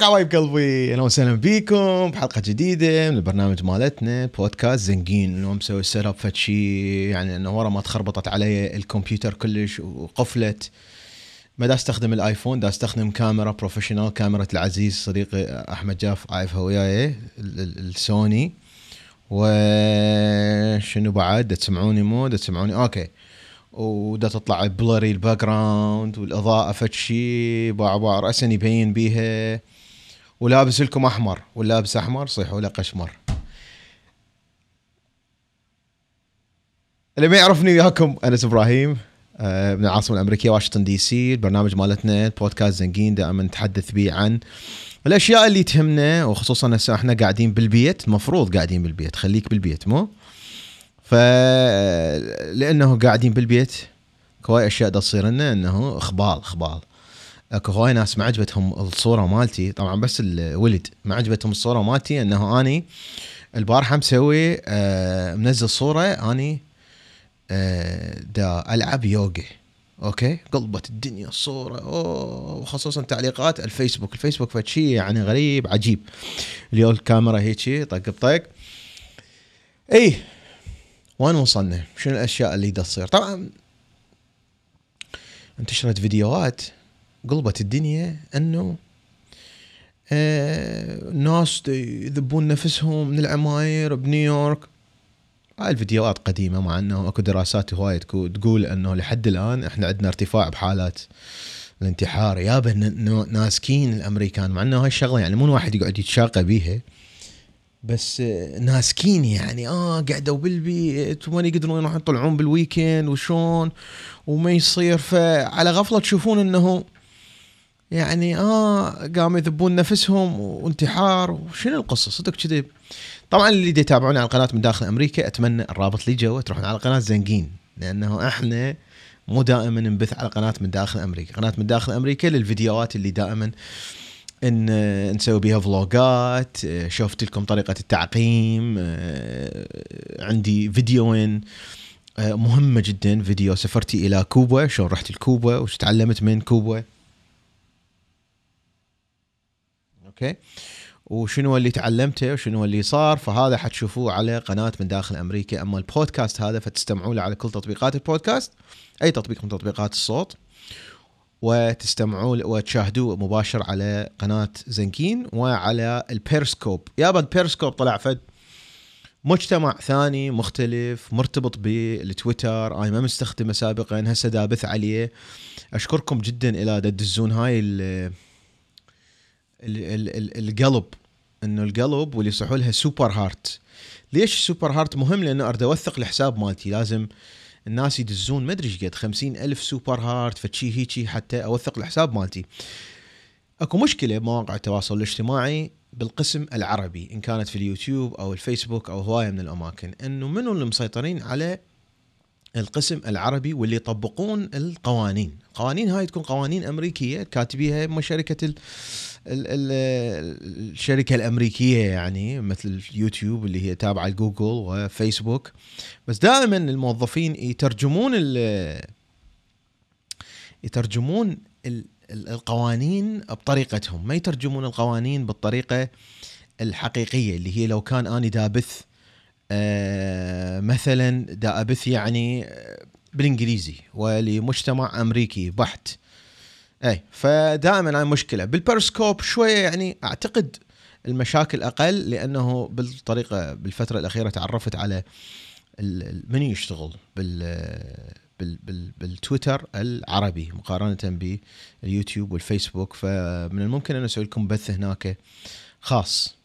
لك حبايب قلبي. أهلا وسهلا بيكم بحلقة جديدة من البرنامج مالتنا بودكاست زنكين اليوم مسوي set up فد شيء يعني إنه ورا ما تخربطت علي الكمبيوتر كلش وقفلت. ما دا أستخدم الآيفون دا أستخدم كاميرا professional كاميرا العزيز صديقي أحمد جاف عايفها وياي ال- ال- السوني وشنو بعد؟ دا تسمعوني مو؟ دا تسمعوني؟ okay. ودا تطلع blurry ال background والإضاءة فد شي باع باع راسا يبين بيها. ولابس لكم أحمر واللابس أحمر صيحوا له قشمر. اللي ما يعرفني وياكم أنس إبراهيم آه، من العاصمة الأمريكية واشنطن دي سي البرنامج مالتنا بودكاست زنكين دائما نتحدث به عن الأشياء اللي تهمنا وخصوصا هسه إحنا قاعدين بالبيت المفروض قاعدين بالبيت خليك بالبيت مو؟ ف لأنه قاعدين بالبيت هواي أشياء تصير لنا إنه إخبال إخبال. اكو هواي ناس ما عجبتهم الصورة مالتي. طبعا بس الولد ما عجبتهم الصورة مالتي انه اني البارحة مسوي آه منزل صورة اني آه دا العب يوغا okay؟ قلبت الدنيا الصورة أوه وخصوصا تعليقات الفيسبوك. الفيسبوك فد شيء يعني غريب عجيب. اليوم الكاميرا هيك طق بطق. إي وين وصلنا؟ شنو الأشياء اللي تصير؟ طبعا انتشرت فيديوهات. قلبت الدنيا انه آه ناس يذبون نفسهم من العماير بنيويورك. هاي الفيديوهات قديمة مع إنه أكو دراسات هواية تكو- تقول إنه لحد الآن إحنا عندنا ارتفاع بحالات الانتحار يابا ناسكين الأمريكان مع إنه هاي الشغلة يعني مو واحد يقعد يتشاقى بيها بس آه، ناسكين يعني آه قعدوا بالبيت وما يقدرون يروحون يطلعون بالويكند وشون وما يصير فعلى غفلة تشوفون إنه يعني آه قاموا يذبون نفسهم وانتحار. وشنو القصة؟ صدق كذب طبعا اللي دي يتابعون على القناة من داخل أمريكا أتمنى الرابط لي جوا تروحون على قناة زنقين لأنه إحنا مو دائما نبث على قناة من داخل أمريكا. قناة من داخل أمريكا للفيديوهات اللي دائما إن نسوي بيها فلوجات شفت لكم طريقة التعقيم آه، عندي فيديوين آه، مهمة جدا فيديو سفرتي إلى كوبا شلون رحت لكوبا وش تعلمت من كوبا. okay؟ وشنو اللي تعلمته وشنو اللي صار فهذا حتشوفوه على قناة من داخل أمريكا. أما البودكاست هذا فتستمعوا له على كل تطبيقات البودكاست. أي تطبيق من تطبيقات الصوت. وتستمعوا وتشاهدوه مباشر على قناة زنكين وعلى البيرسكوب. يابا البيرسكوب طلع فد. مجتمع ثاني مختلف مرتبط بالتويتر أنا ما مستخدمه سابقا هسه دا ابث عليه. أشكركم جدا إلى تدزون هاي القلب إنه القلب واللي يصحوا لها super heart ليش ال super heart مهم لأنه أريد أوثق الحساب مالتي. لازم الناس يدزون ما أدري إيش قد خمسين ألف super heart فشي هيجي حتى أوثق الحساب مالتي. أكو مشكلة بمواقع التواصل الاجتماعي بالقسم العربي إن كانت في اليوتيوب أو الفيسبوك أو هواية من الأماكن إنه منو اللي مسيطرين على القسم العربي واللي يطبقون القوانين؟ القوانين هاي تكون قوانين أمريكية كاتبيها شركه الشركة الأمريكية يعني مثل اليوتيوب اللي هي تابعة لجوجل وفيسبوك. بس دائما الموظفين يترجمون يترجمون ال ال- القوانين بطريقتهم. ما يترجمون القوانين بالطريقة الحقيقية اللي هي لو كان أني دابث آه مثلا دا ابث يعني بالإنجليزي ولمجتمع أمريكي بحت. اي فدائما هاي مشكلة. بالبيرسكوب شوية يعني أعتقد المشاكل أقل لأنه بالطريقة بالفترة الأخيرة تعرفت على من يشتغل بال بالتويتر العربي مقارنة باليوتيوب والفيسبوك. فمن الممكن أن أسوي لكم بث هناك خاص.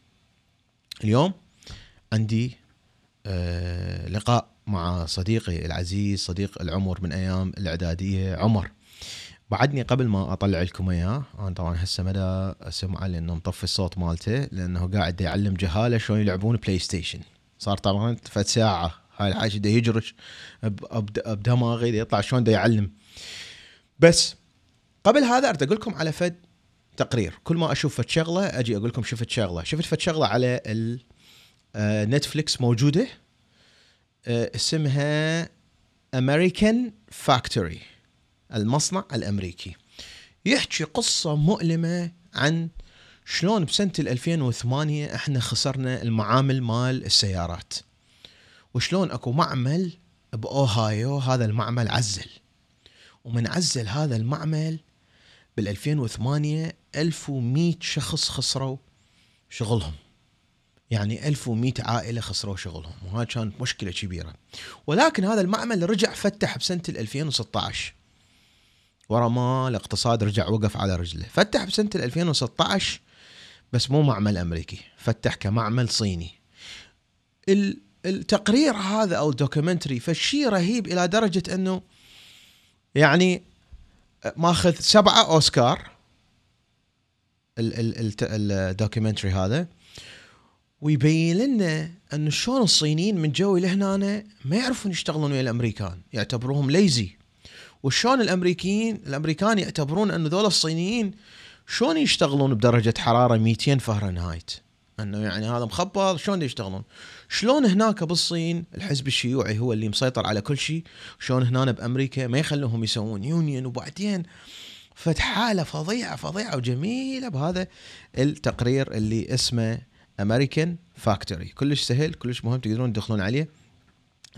اليوم عندي آه لقاء مع صديقي العزيز صديق العمر من أيام الإعدادية عمر. بعدني قبل ما أطلع لكم إياه أنا طبعا هسه مدى اسمعه لأنه مطفي الصوت مالته لأنه قاعد يعلم جهاله شلون يلعبون PlayStation صار طبعا فد ساعة هاي الحاجة دا يجرش بدماغي دا يطلع شلون دا يعلم. بس قبل هذا أريد أقول لكم على فد تقرير. كل ما أشوف فد شغلة أجي أقول لكم شفت شغلة. شفت فد شغلة على ال- آه، نتفليكس موجودة آه، اسمها American Factory المصنع الأمريكي. يحكي قصة مؤلمة عن شلون بسنة 2008 إحنا خسرنا المعامل مال السيارات. وشلون أكو معمل بأوهايو هذا المعمل عزل. ومن عزل هذا المعمل بال 2008 1100 شخص خسروا شغلهم. يعني 1100 عائلة خسروا شغلهم وهذا كانت مشكلة كبيرة. ولكن هذا المعمل رجع فتح بسنة 2016 ورا ما الاقتصاد رجع وقف على رجله. فتح بسنة 2016 بس مو معمل أمريكي فتح كمعمل صيني. التقرير هذا أو ال documentary فشي رهيب إلى درجة إنه يعني ماخذ سبعة أوسكار ال documentary هذا ويبين لنا إنه شلون الصينيين من جو لهنا ما يعرفون يشتغلون ويا الأمريكان يعتبروهم lazy وشلون الامريكيين الأمريكان يعتبرون انه ذول الصينيين شلون يشتغلون بدرجة حرارة 200 فهرنهايت؟ أنه يعني هذا مخبط شلون يشتغلون؟ شلون هناك بالصين الحزب الشيوعي هو اللي مسيطر على كل شيء شلون هنا بأمريكا ما يخلوهم يسوون union وبعدين فد حالة فظيعة فظيعة وجميلة بهذا التقرير اللي اسمه American Factory كلش سهل كلش مهم تقدرون تدخلون عليه.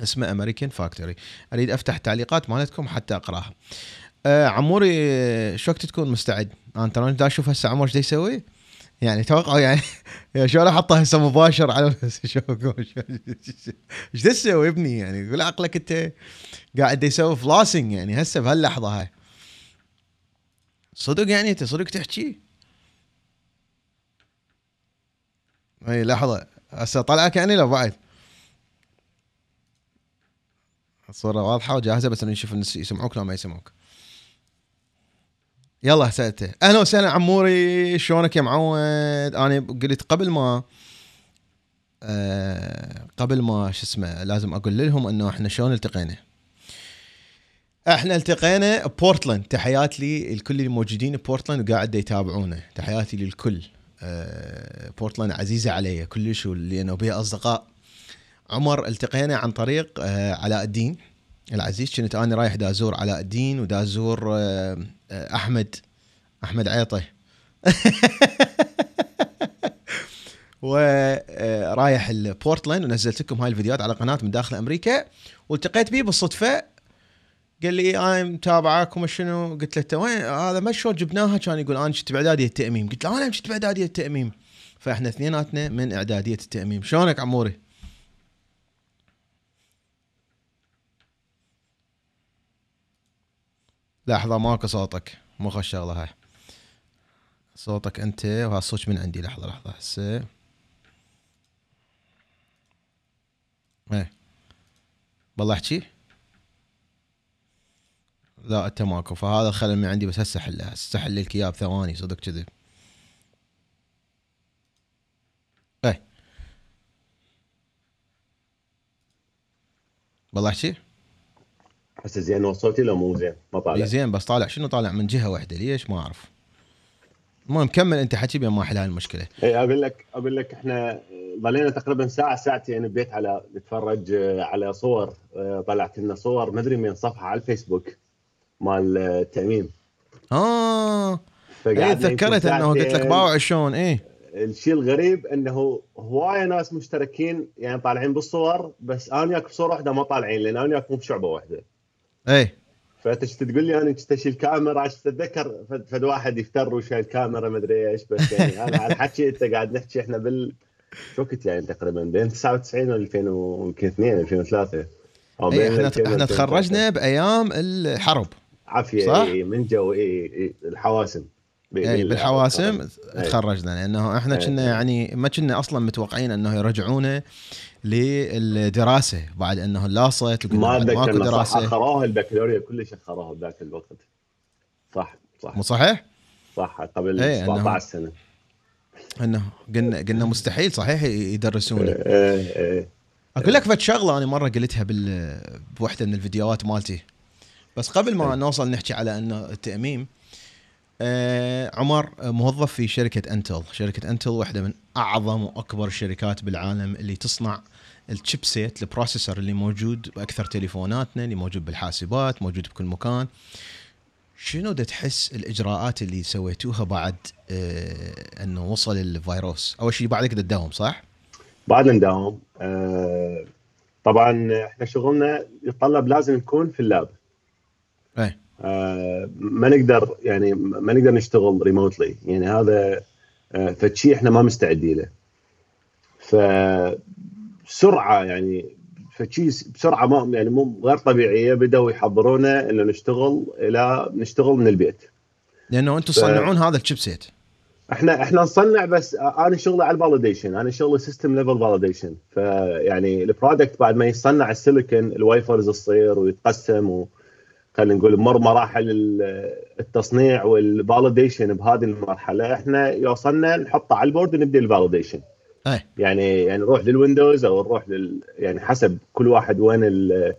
اسمه American Factory أريد أفتح التعليقات مالتكم حتى أقراها. آه عموري شو وقت تكون مستعد؟ أنا دا أشوف هسه عمر إيش يسوي؟ يعني توقع يعني شلون احطه هسه مباشر على شو إيش تسوي ابني؟ يعني قول عقلك أنت قاعد يسوي فلاسنج يعني هسه بهاللحظة هاي. صدق يعني أنت صدق تحكي؟ إي لحظة هسه طلعك يعني لا بعد؟ الصورة واضحة وجاهزة بس نشوف يسمعوك لو ما يسمعوك. يلا سالته أهلا وسهلا عموري. شلونك يا معود؟ أنا قلت قبل ما آه قبل ما شو اسمه لازم أقول لهم إنه إحنا شلون التقينا. إحنا التقينا بورتلاند. تحياتي لي الكل اللي موجودين بورتلاند وقاعد يتابعونا. تحياتي للكل. آه بورتلاند عزيزة علي كلش لأنه بها أصدقاء. عمر التقينا عن طريق آه علاء الدين العزيز. كنت أنا رايح دا ازور علاء الدين ودا ازور آه آه أحمد أحمد عيطة. ورايح البورتلاند ونزلت لكم هاي الفيديوهات على قناة من داخل أمريكا. والتقيت به بالصدفة. قال لي أنا متابعك وما شنو قلت له وين؟ هذا ما شلون جبناها؟ كان يقول أنا شفت باعداديه التأميم. قلت له أنا شفت باعداديه التأميم. فإحنا اثنيناتنا من إعدادية التأميم. شلونك عموري؟ لحظة ماكو صوتك. مو شغلة هاي. صوتك أنت وهالصوت من عندي. لحظة لحظة. هسه. إيه. والله احكي لا أنت ماكو. فهذا الخلل من عندي بس هسه حله. هسه حل لك اياه بثواني صدق كذي. إيه. والله احكي هسه زين وصلتي لو مو زين ما طالع. زين بس طالع. شنو طالع؟ من جهة واحدة. ليش؟ ما أعرف. المهم كمل أنت حكي بين ما احل المشكلة. إي أقول لك أقول لك إحنا ظلينا تقريبا ساعة ساعتين ببيت على نتفرج على صور طلعت لنا صور. ما أدري من صفحة على الفيسبوك مال التأميم. آه. إي تذكرت إنه قلت لك باوع شلون إيه الشيء الغريب إنه هواية ناس مشتركين يعني طالعين بالصور بس أنا وياك بصورة واحدة ما طالعين لأن أنا وياك مو بشعبة واحدة. اي فانت تقول لي أنا كنت اشيل كاميرا تتذكر؟ فد واحد يفتر وشايل كاميرا ما أدري إيش بس يعني. أنا على الحكي أنت قاعد نحكي إحنا بال شو كنت يعني تقريبا؟ بين 99 و 2000 ويمكن 2 2003 أو بين إحنا إحنا تخرجنا بأيام الحرب عافية صح؟ إيه من جو اي إيه الحواسم. اي بالحواسم تخرجنا لأنه إحنا كنا يعني ما كنا أصلا متوقعين إنه يرجعونا. للدراسة بعد إنه اللاصت ما ماكو دراسة. اخروها البكالوريا كلش اخروها بذاك الوقت. صح صح. مو صحيح؟ صح قبل إيه 17 سنة. إنه قلنا قلنا مستحيل صحيح يدرسونا إيه إيه أقول لك فد شغلة أنا مرة قلتها بال بوحدة من الفيديوهات مالتي. بس قبل ما نوصل نحكي على إنه التأميم آه عمر موظف في شركة انتل شركة انتل واحدة من أعظم وأكبر الشركات بالعالم اللي تصنع ال chipset ال processor اللي موجود بأكثر تليفوناتنا اللي موجود بالحاسبات موجود بكل مكان. شنو دا تحس الإجراءات اللي سويتوها بعد آه إنه وصل الفيروس؟ أول شيء بعدك تداوم صح؟ بعد نداوم. آه طبعا إحنا شغلنا يتطلب لازم نكون في ال lab. إيه. آه ما نقدر يعني ما نقدر نشتغل remotely يعني هذا آه فشي إحنا ما مستعدين له. فسرعه يعني فشي بسرعة ما يعني مو غير طبيعية بدأوا يحضرونا إنه نشتغل إلى نشتغل من البيت. لأنه أنتم تصنعون هذا ال chipset إحنا إحنا نصنع بس أنا شغلي على ال validation أنا شغلي system level validation فيعني ال product بعد ما يصنع ال silicon ال wafers تصير ويتقسم و خلينا نقول مر مراحل التصنيع والفاليديشن بهذه المرحلة إحنا يوصلنا نحطه على البورد ونبدأ الفاليديشن إيه. يعني يعني نروح للويندوز أو نروح لل يعني حسب كل واحد وين ال-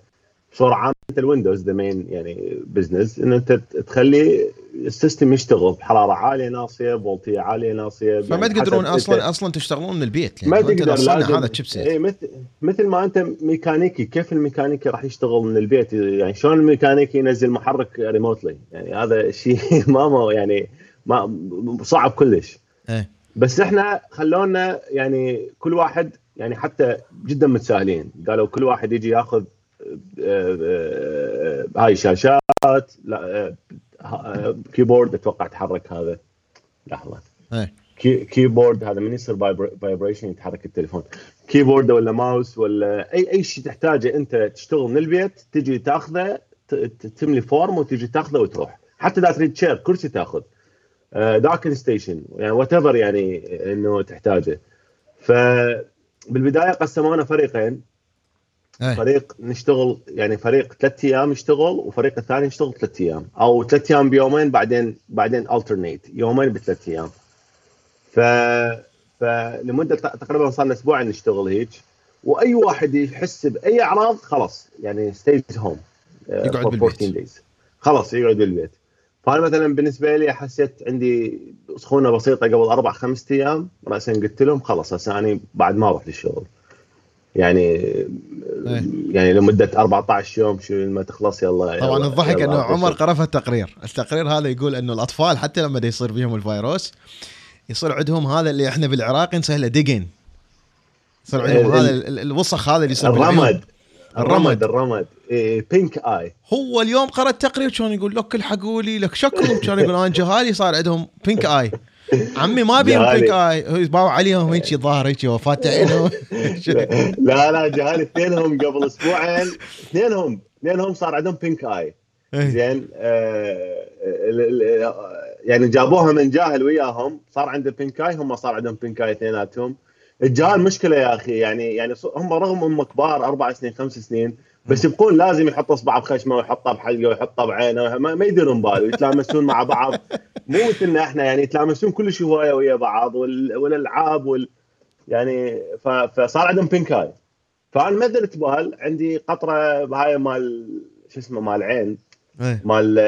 بصوره عامه انت الويندوز ذا مين يعني بزنس ان أنت تخلي السيستم يشتغل بحرارة عالية ناصية فولتيه عالية ناصية. فما يعني تقدرون أصلا أصلا تشتغلون من البيت ما لأنه أنت تقدر لازم. هذا الشيبسيت اي مثل مثل ما أنت ميكانيكي كيف الميكانيكي راح يشتغل من البيت؟ يعني شلون الميكانيكي ينزل محرك ريموتلي يعني هذا شيء ما ما يعني ما صعب كلش. إيه. بس إحنا خلونا يعني كل واحد يعني حتى جدا متساهلين. قالوا كل واحد يجي ياخذ آه، آه، هاي شاشات لا آه، keyboard أتوقع تحرك هذا. لحظة. key keyboard هذا من يصير vibration يتحرك التليفون. keyboard ولا ماوس ولا أي أي شيء تحتاجه أنت تشتغل من البيت تجي تاخذه تملي form وتجي تاخذه وتروح. حتى إذا تريد chair كرسي تاخذ. docking station يعني وات يعني إنه تحتاجه. فبالبدايه قسمونا فريقين. إيه. فريق نشتغل يعني فريق ثلاث أيام يشتغل وفريق الثاني يشتغل ثلاث أيام. أو ثلاث أيام بيومين بعدين بعدين alternate يومين بثلاث أيام. ف فلمده تقريبا صار لنا أسبوعين نشتغل هيك. وأي واحد يحس بأي أعراض خلاص يعني ستيز هوم يقعد بالبيت. خلاص يقعد بالبيت. فأنا مثلا بالنسبة لي حسيت عندي سخونة بسيطة قبل أربع خمس أيام راسا قلت لهم خلاص هسه أنا بعد ما أروح للشغل يعني إيه. يعني لمدة 14 يوم شو ما تخلص يلا طبعا يلا- الضحك يلا انه عمر. قرأ التقرير التقرير هذا يقول إنه الأطفال حتى لما يصير بيهم الفيروس يصير عندهم هذا اللي إحنا بالعراق نسهله دقن يصير عندهم هذا ال- ال- الوسخ هذا اللي يصير. الرمد الرمد. الرمد. الرمد إيه بينك اي هو اليوم قرا التقرير كان يقول لك الحقوا لي لك شكو كان يقول أنا جهالي صار عندهم بينك اي عمي ما بيهم جهالي. بينك اي باعوا عليهم هيك ظاهر هيك وفات عينه لا لا جهال اثنينهم قبل أسبوعين. اثنينهم. اثنينهم صار عندهم بينك اي. زين آه يعني جابوها من جاهل وياهم صار عنده بينك اي هم صار عندهم بينك اي اثنيناتهم. الجهال مشكلة يا أخي يعني يعني هم رغم هم كبار أربع سنين خمس سنين بس يبقون لازم يحط اصبعه بخشمة ويحطه بحلقة ويحطه بعينة ما, ما يديرون بال ويتلامسون مع بعض. مو مثلنا إحنا يعني يتلامسون كل شيء هواية ويا بعض وال- والألعاب وال يعني ف- فصار عندهم بينك اي فأنا ما درت بال عندي قطرة بهاي مال شو اسمه مال العين إيه. مال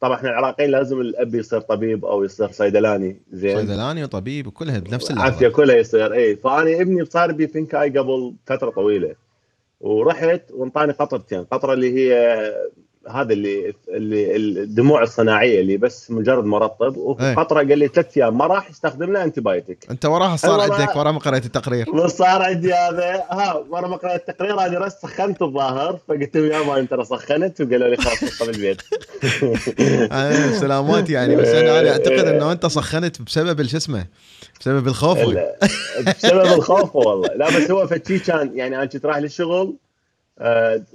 طبعا إحنا العراقيين لازم الأب يصير طبيب أو يصير صيدلاني زين؟ صيدلاني وطبيب وكلها بنفس اللحظه كلها يصير. اي فأنا ابني صار بي pink eye قبل فترة طويلة. ورحت وانطاني قطرتين قطرة اللي هي هذا اللي اللي الدموع الصناعية اللي بس مجرد مرطب وقطره قال لي ثلاث أيام ما راح يستخدم لها antibiotic أنت وراها صار. عندك ورا ما قريت التقرير. بس صار عندي هذا. ها مره ما قرأت التقرير هذه رس سخنت الظاهر فقلت لهم يا man ترى سخنت وقالوا لي خلاص ابقى بالبيت. آه، سلامات يعني. بس أنا أنا أعتقد إنه أنت سخنت بسبب شو اسمه؟ بسبب الخوف. بسبب الخوف والله. لا بس هو فد شي كان يعني أنا كنت رايح للشغل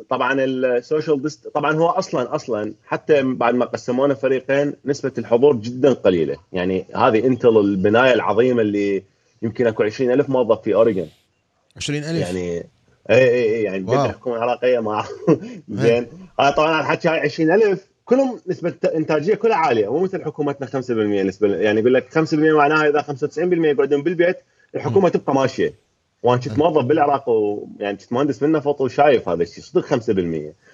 طبعا ال social dist طبعا هو أصلا أصلا حتى بعد ما قسمونا فريقين نسبة الحضور جدا قليلة. يعني هذه Intel البناية العظيمة اللي يمكن أكو 20000 موظف في اوريجن 20000 يعني اي اي اي يعني. بدها الحكومة العراقيه مع زين. آه طبعا أنا حكي هاي 20000 كلهم نسبة إنتاجية كلها عالية مو مثل حكومتنا 5% نسبة يعني يقول لك 5% معناها إذا 95% يقعدون بالبيت الحكومة تبقى ماشية. وأنا كنت موظف بالعراق ويعني كنت مهندس بالنفط وشايف هذا الشيء صدق 5%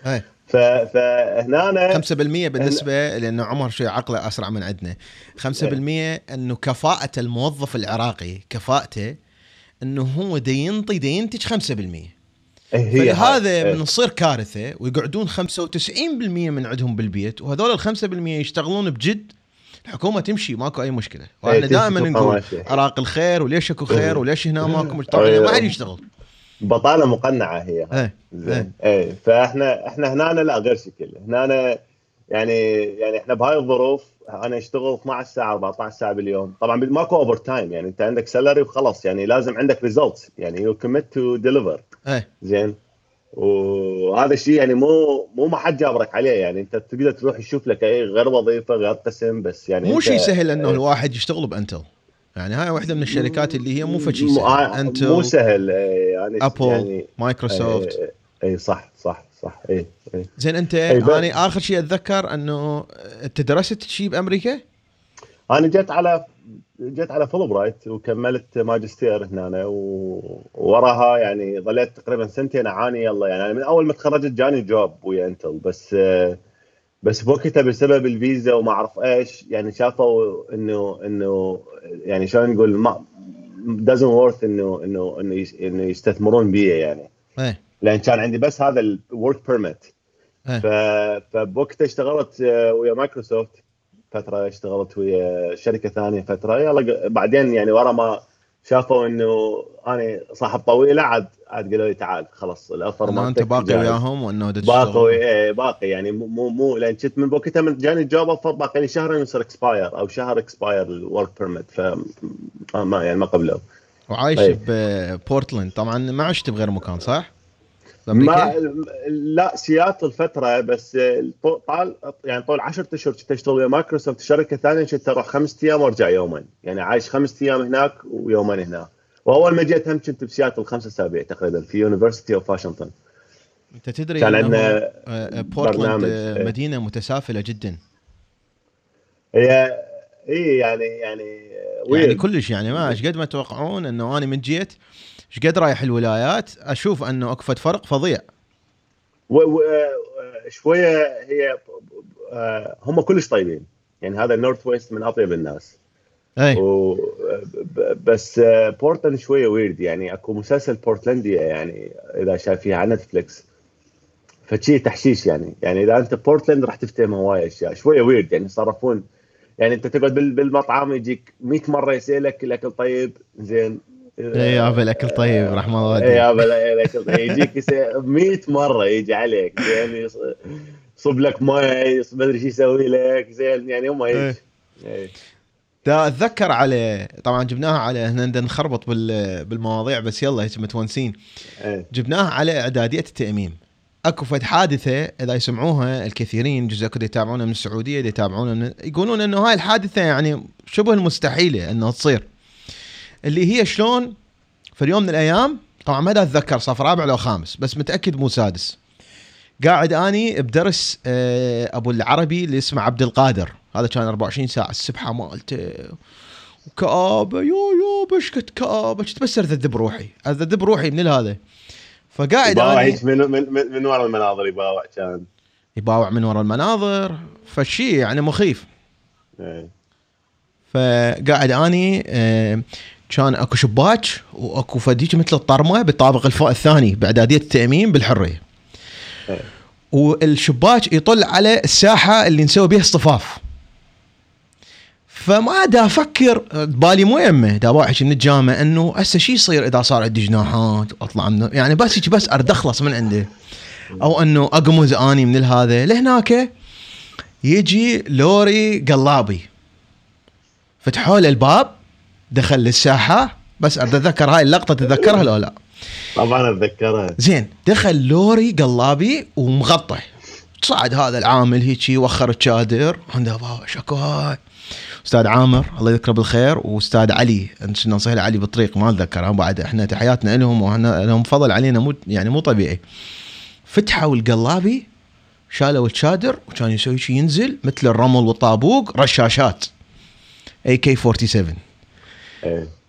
إيه. ف... فهنا أنا 5% بالنسبة لأنه عمر شوي عقله أسرع من عندنا. 5% أنه كفاءة الموظف العراقي كفاءته أنه هو دا ينطي دا ينتج 5% إيه، هي فهذا هاي. من تصير كارثة ويقعدون 95% من عندهم بالبيت وهذول ال 5% يشتغلون بجد الحكومة تمشي ماكو أي مشكلة. وإحنا إيه، تمشي دائما نقول. عراق الخير وليش أكو خير إيه. وليش هنا ماكو طبعا ما حد يشتغل. بطالة مقنعة هي. إيه زين. إيه. فاحنا إحنا هنا لا غير شكل. هنا يعني يعني إحنا بهاي الظروف أنا أشتغل 12 ساعة 14 ساعة باليوم. طبعا ماكو overtime يعني أنت عندك salary وخلاص. يعني لازم عندك results يعني you commit to deliver زين. وهذا الشيء يعني مو مو ما حد جابرك عليه يعني. انت تقدر تروح تشوف لك أي غير وظيفة غير قسم بس يعني مو شيء سهل إنه إيه. الواحد يشتغل ب Intel. يعني هاي واحدة من الشركات اللي هي مو فد شي مو- سهل. آه، مو Intel سهل. إيه، يعني Apple يعني مايكروسوفت اي اي صح صح صح. اي اي زين أنت إيه، أنا آخر شيء أتذكر إنه أنت درست شيء بأمريكا؟ أنا جيت على جيت على فول برايت وكملت ماجستير هنا ووراها يعني ظليت تقريبا سنتين. أعاني يلا يعني. من أول ما تخرجت جاني job ويا Intel. بس بس بوقتها بسبب الفيزا وما أعرف إيش يعني شافوا إنه إنه يعني شلون نقول ما doesn't worth إنه إنه إنه يس- إنه يستثمرون بي يعني. إيه. لأن كان عندي بس هذا ال work permit إيه. ف... فبوقتها اشتغلت آه، ويا مايكروسوفت. فترة اشتغلت ويا شركة ثانية فترة يلا بعدين يعني ورا ما شافوا إنه أنا صاحب طويلة عاد عاد قالوا لي تعال خلاص ال offer إنه أنت باقي. وياهم وإنه باقي. إيه باقي يعني مو مو, لأن كنت من وقتها من جاني ال job offer باقي لي شهرين يصير expire أو شهر expire ال work permit ف ما يعني ما قبلوا وعايش طيب. ببورتلاند طبعا ما عشت بغير مكان صح؟ ما؟ لا سياتل فترة بس طال يعني طول 10 أشهر كنت أشتغل ويا مايكروسوفت شركة ثانية كنت أروح خمس أيام وأرجع يومين يعني عايش خمس أيام هناك ويومين هنا وأول ما جيت هم كنت بسياتل خمس أسابيع تقريبا في University of Washington أنت تدري كان عندنا آه، آه، بورتلاند آه، إيه. مدينة متسافلة جدا هي اي يعني يعني يعني. كلش يعني ما إيش قد ما تتوقعون إنه أنا من جيت إيش قد رايح الولايات؟ أشوف أنه أكو فد فرق فظيع. و- و- آه، شوية هي آه، هم كلش طيبين. يعني هذا ال Northwest من أطيب الناس. أي. و بس آه، بورتلاند شوية weird يعني أكو مسلسل Portlandia يعني إذا شايفيها على Netflix فد شي تحشيش يعني. يعني إذا أنت بورتلاند راح تفتهم هواي أشياء. شوية weird يعني يتصرفون يعني أنت تقعد بال- بالمطعم يجيك 100 مرة يسألك الأكل طيب. زين. اي يابا الأكل طيب رحم الله اي والديك يابا لا- الأكل طيب يجيك يسأل 100 مرة يجي عليك يص- يصب لك ماي ما أدري شو يسوي لك زين يعني هم إيه. هيك إيه. دا أتذكر على طبعا جبناها على هنا نخربط بال- بالمواضيع بس يلا هيك متونسين إيه. جبناها على إعدادية التاميم أكو فد حادثة إذا يسمعوها الكثيرين جزء كده يتابعونا من السعودية اللي يتابعونا من يقولون إنه هاي الحادثة يعني شبه المستحيلة إنها تصير اللي هي شلون في اليوم من الأيام طبعا ما أتذكر صف رابع لو خامس بس متأكد مو سادس. قاعد أني بدرس آه، أبو العربي اللي اسمه عبد القادر. هذا كان 24 ساعة السبحة مالته. وكآبة يو يو بشكت كآبة. كنت بس اذذب روحي اذذب روحي من هذا. فقاعد أني من من, من ورا المناظر يباوع كان. يباوع من ورا المناظر فد شي يعني مخيف. إيه. فقاعد أني آه، كان اكو شباك واكو فديك مثل الطرمة بالطابق الثاني باعداديه التأمين بالحرية. إيه. والشباك يطل على الساحة اللي نسوي بيها اصطفاف. فما دا أفكر بالي مو يمه دا واحد من الجامعة انه هسه شو يصير اذا صار عندي جناحات واطلع من يعني بس هيك بس ارد اخلص من عنده. أو انه اقمز اني من هذا. لهناك يجي لوري قلابي. فتحوا له الباب. دخل للساحة. بس اتذكر هاي اللقطة تتذكرها لو لا؟ طبعا أتذكرها. زين دخل لوري قلابي ومغطى صعد هذا العامل هيجي وخر الشادر. عنده بابا شكو هاي أستاذ عامر الله يذكره بالخير. وأستاذ علي كنا نصيح علي بالطريق؟ ما أتذكر. بعد إحنا تحياتنا لهم وإحنا لهم فضل علينا مو يعني مو طبيعي. فتحوا القلابي شالوا الشادر وكان يسوي شيء ينزل مثل الرمل والطابوق رشاشات. اي كي 47 إيه.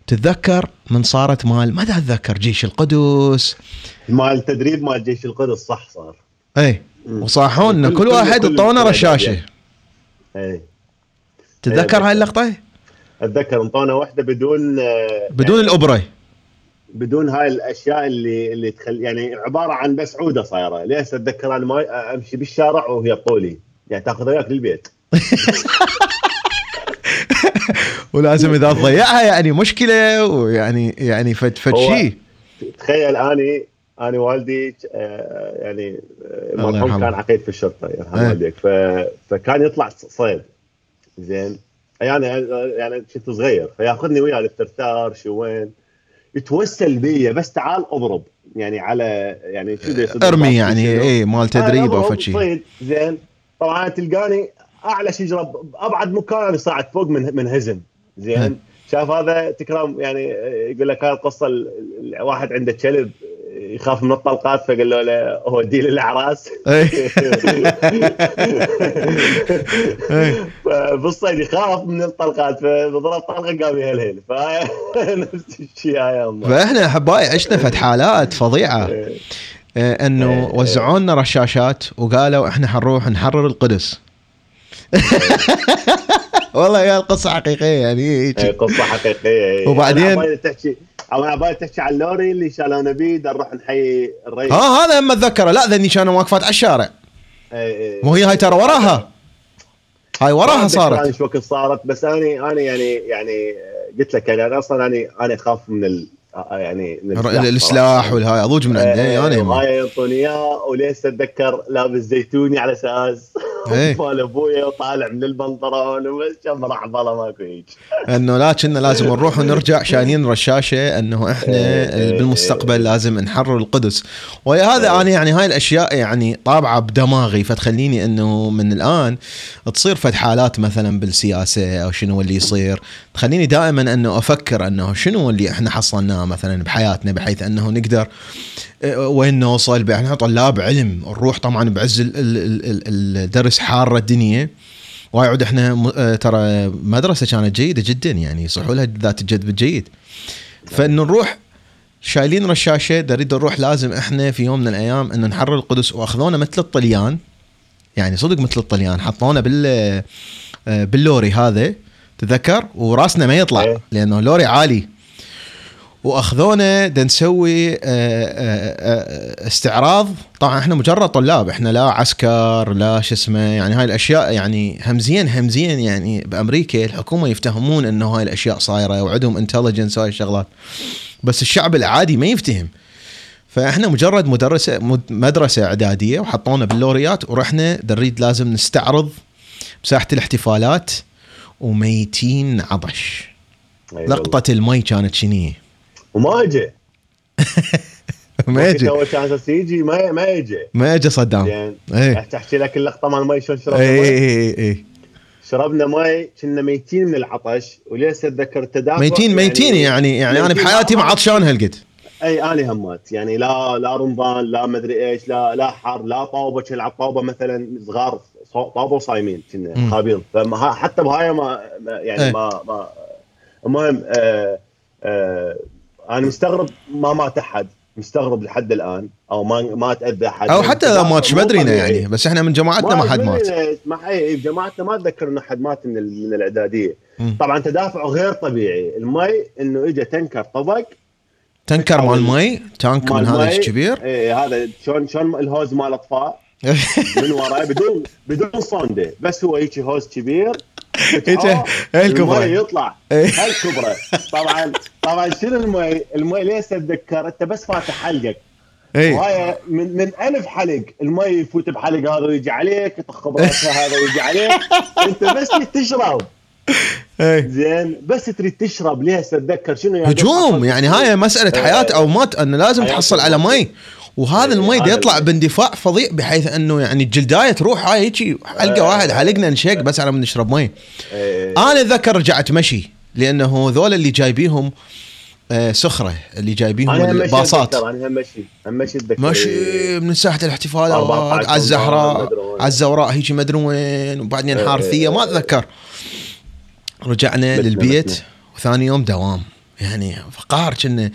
تتذكر من صارت مال ما أتذكر؟ جيش القدس. مال التدريب مال جيش القدس صح صار. اي مم. وصاحون ان كل- كل واحد اعطونا رشاشة. الأديان. اي تتذكر إيه، هاي اللقطة؟ أتذكر انطونا واحدة بدون آه، بدون الأبرة. بدون هاي الأشياء اللي اللي تخلي يعني عبارة عن بس عودة صايرة. ليش أتذكر أنا ما أمشي بالشارع وهي طولي يعني تاخذ وياك للبيت. ولازم إذا تضيعها يعني مشكلة ويعني يعني فد فد شيء تخيل اني أنا والدي آه، يعني الله مرحوم يرحمه. كان عقيد في الشرطة يرحم إيه. والديك. فكان يطلع صيد. زين. يعني يعني كنت صغير. فياخذني وياه للترتار شو وين. يتوسل بي بس تعال أضرب. يعني على يعني شو يصير أرمي يعني؟ إيه مال تدريب أو صيد. زين. طبعا تلقاني أعلى شجره أبعد مكان صاعد فوق من من هزم. زين شاف هذا تكرم يعني يقول لك هاي القصة ال- ال- واحد عنده كلب يخاف من الطلقات فقال له هو دي للاعراس إيه. إيه. فبالصيد يخاف من الطلقات فضرب طلقه قام يهلهل فنفس الشيء هاي هم. فإحنا احبائي عشنا فد حالات فظيعة إيه. إنه إيه. وزعوا لنا رشاشات وقالوا إحنا حنروح نحرر القدس والله يا القصة حقيقية يعني هيك. إيه، قصة حقيقية وبعدين- أنا تحكي أو عبالي تحكي عن اللوري اللي شالونا بيه نروح نحيي الرئيس. ها هذا هم أتذكره. لا ذني كانوا واقفات على الشارع. إيه، إيه. مو هي هاي ترى وراها. هاي وراها صارت. شو وقت صارت بس أنا أنا يعني يعني قلت لك يعني أنا أصلا أنا أنا أخاف من ال يعني من الر- السلاح والهاي اضوج من عنده إيه، أنا. وهاي يعطوني اياه وليش أتذكر لابس زيتوني على أساس إيه. مال أبويا وطالع من البنطلون وبس كم راح بالله ماكو هيك إنه لا كنا لازم نروح ونرجع شايلين رشاشه إنه إحنا إيه، بالمستقبل لازم نحرر القدس وهذا إيه. أنا يعني هاي الأشياء يعني طابعة بدماغي فتخليني إنه من الآن تصير فد حالات مثلا بالسياسة أو شنو اللي يصير تخليني دائما إنه أفكر إنه شنو اللي إحنا حصلناه مثلا بحياتنا بحيث أنه نقدر آه، وين نوصل؟ إحنا طلاب علم نروح طبعا بعز ال- ال- ال- الدرس حارة الدنيا. ويعود إحنا آه، ترى مدرسة كانت جيدة جدا يعني يصحوا لها ذات الجذب الجيد فانه نروح شايلين رشاشة نريد نروح لازم إحنا في يوم من الأيام انه نحرر القدس وأخذونا مثل الطليان. يعني صدق مثل الطليان حطونا بال آه، باللوري هذا تذكر؟ وراسنا ما يطلع إيه. لأنه لوري عالي. وأخذونا دا نسوي آه، آه، آه، استعراض. طبعا إحنا مجرد طلاب إحنا لا عسكر لا شو اسمه يعني هاي الأشياء يعني همزيا همزيا يعني بأمريكا الحكومة يفتهمون انه هاي الأشياء صايرة وعندهم انتليجنس وهاي الشغلات. بس الشعب العادي ما يفتهم. فإحنا مجرد مدرسة مد- مدرسة إعدادية وحطونا باللوريات ورحنا نريد لازم نستعرض بساحه الاحتفالات وميتين عطش. لقطة المي كانت شنية. وما اجى ما يجي اول كان أساس يجي ما ما يجي. ما يجي صدام. زين. إيه. تحكي لك اللقطة مال مي شلون شربنا اي مي؟ اي اي شربنا مي كنا ميتين من العطش وليش اتذكر التدافع ميتين ميتين يعني يعني أنا بحياتي ما عطش. عطشان هالقد. أي أنا همات. يعني لا لا رمضان لا مدري إيش لا لا حر لا طاوبة. كنا على الطاوبة مثلا صغار طاوبة وصايمين كنا. خابين. فما حتى بهاي ما يعني إيه. ما ما المهم آه آه أنا مستغرب ما مات أحد مستغرب لحد الآن أو ما ما تأذى أحد. أو حتى اذا ماتش بدرينا طبيعي. يعني بس إحنا من جماعتنا ما حد مات. ما اي بجماعتنا ما اتذكر انه حد مات من من الإعدادية. طبعا تدافعه غير طبيعي. المي إنه اجى تنكر طبق. تنكر مال مي تانك من هذا. الكبير اي هذا شلون شلون ال hose مال اطفاء من وراه بدون بدون صوندة. بس هو هيك hose كبير. هيك فتحه، هالكبرة. المي يطلع. إيه. هالكبره طبعا طبعا شنو المي؟ المي ليش اتذكر أنت بس فاتح حلقك. اي وهاي من من ألف حلق. المي يفوت بحلق هذا ويجي عليك يطخ هذا ويجي عليك. أنت بس تشرب. اي زين بس تريد تشرب. ليش تتذكر؟ شنو يعني؟ هجوم. يعني هاي مسألة حياة أو موت. انه لازم تحصل على. مي. وهذا إيه، المي يطلع. باندفاع فظيع بحيث إنه يعني الجلدايه تروح هاي هيجي حلقة إيه. واحد حلقنا نشيك بس على ما نشرب مي إيه. أنا اتذكر رجعت مشي لأنه ذول اللي جايبيهم آه، سخره اللي جايبيهم مشي الباصات أنا مشي مشي ماشي من ساحة الاحتفالات 14 على الزهراء. على الزوراء هيجي مدري وين وبعدين حارثية ما. أتذكر رجعنا للبيت. وثاني يوم دوام يعني قهر كنا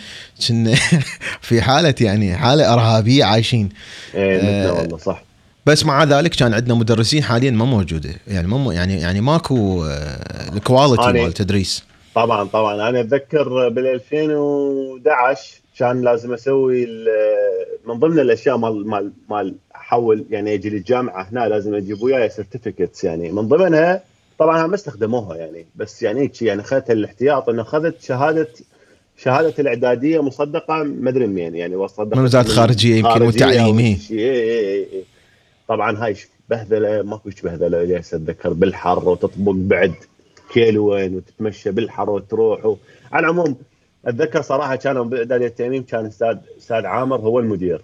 كنا في حالة يعني حالة إرهابية عايشين. مثله آه، والله صح. بس مع ذلك كان عندنا مدرسين حاليا ما موجودة. يعني ما مو- يعني يعني ماكو آه، ال quality مال التدريس طبعا طبعا. أنا أتذكر بال 2011 كان لازم أسوي من ضمن الأشياء مال مال مال احول يعني أجي للجامعة هنا لازم أجيب وياي certificates يعني. من ضمنها طبعا ما استخدموها يعني بس يعني هيك يعني أخذت الاحتياط إنه أخذت شهادة شهادة الإعدادية مصدقة ما أدري منين يعني مصدقه من وزارة الخارجية يمكن والتعليم، أو إيه. إيه إيه. طبعا هاي بهذلة ماكو بهذلة اللي اتذكر بالحر وتطبق بعد كيلوين وتتمشى بالحر وتروح و... على العموم أتذكر صراحة كانوا باعداديه التيميم كان أستاذ أستاذ عامر هو المدير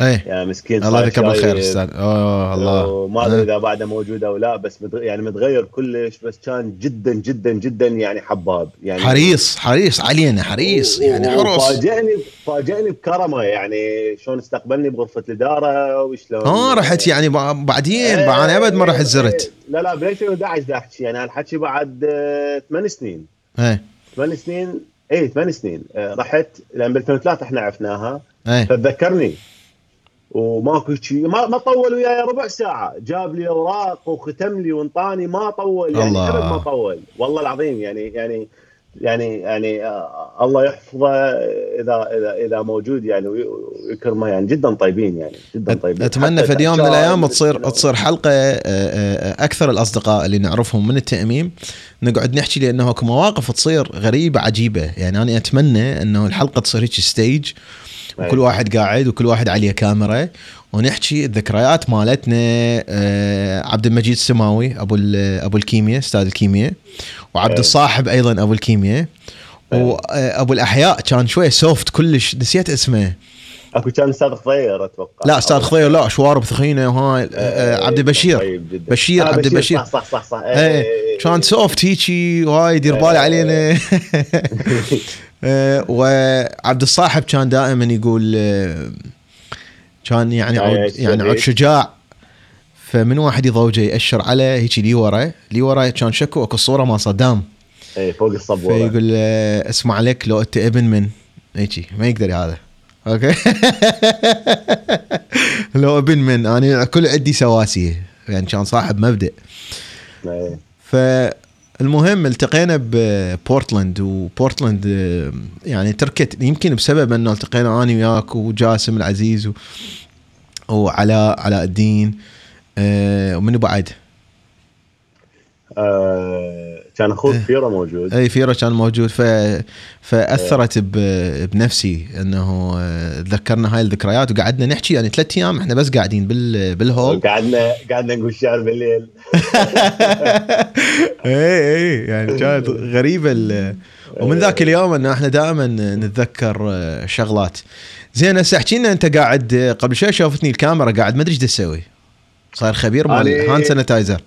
إيه. يا مسكين الله يذكره بالخير. أستاذ. أوه الله. ما أدري إيه. إذا بعده موجود أو لا بس متغ... يعني متغير كلش بس كان جدا جدا جدا يعني حباب. يعني حريص حريص علينا حريص يعني حرص. فاجئني فاجئني بكرمة يعني شلون استقبلني بغرفة الإدارة وشلون آه رحت يعني بع- بعدين بع- أنا أبد ما إيه، رحت زرت. إيه. لا لا ب 2011 دا أحكي. يعني الحكي بعد آه، ثمان سنين. إيه. ثمان سنين اي ثمان سنين. آه، رحت لأن ب 2003 إحنا عرفناها. إيه. فتذكرني وماكو شيء ما ما طول وياي ربع ساعة. جاب لي اوراق وختم لي وانطاني. ما طول. يعني الله. ابد ما طول. والله العظيم يعني يعني يعني يعني آه الله يحفظه إذا إذا إذا موجود يعني وي- ويكرمه يعني. جدا طيبين يعني. جدا طيبين. أتمنى في يوم من الأيام تصير. تصير حلقة آه، آه، أكثر الأصدقاء اللي نعرفهم من التأميم. نقعد نحكي لأنه أكو مواقف تصير غريبة عجيبة. يعني أنا أتمنى إنه الحلقة تصير هيك stage وكل أي. واحد قاعد وكل واحد عليه كاميرا ونحكي الذكريات مالتنا آه، عبد المجيد السماوي أبو أبو الكيمياء أستاذ الكيمياء وعبد أي. الصاحب أيضا أبو الكيمياء أي. وابو الأحياء كان شوية soft كلش نسيت اسمه أكو كان أستاذ خضير أتوقع لا أستاذ خضير لا شوارب ثخينه وهاي آه، عبد البشير طيب. بشير، آه، عبد البشير. صح صح صح صح كان soft هيجي وهاي يدير بالي إيه. علينا آه، وعبد الصاحب كان دائما يقول آه، كان يعني عود يعني عود هيك. شجاع. فمن واحد يضوجه يأشر على هيجي لي ورا. لي ورا كان شكو اكو صورة مال صدام إيه فوق الصبورة. فيقول آه، اسمع لك لو انت ابن من. هيجي ما يقدر هذا. أوكي؟ لو ابن من. أنا كل عندي سواسيه يعني كان صاحب مبدأ إيه. فالمهم التقينا ببورتلاند وبورتلاند آه، يعني تركت يمكن بسبب انه التقينا أنا وياك وجاسم العزيز و- وعلاء علاء الدين آه، ومن بعد آه، كان أخوك إيه. فيرو موجود. اي فيرا كان موجود. ف... فأثرت ب... بنفسي إنه آه، تذكرنا هاي الذكريات وقعدنا نحكي يعني ثلاث أيام إحنا بس قاعدين بال... بالهول. قعدنا قعدنا نقول شعر بالليل. اي اي يعني كانت غريبة. ومن ذاك اليوم إنه إحنا دائما نتذكر آه، شغلات. زين هسه احكي لنا أنت قاعد آه، قبل شوي شوفتني الكاميرا قاعد ما أدري إيش تسوي. صاير خبير مال hand sanitizer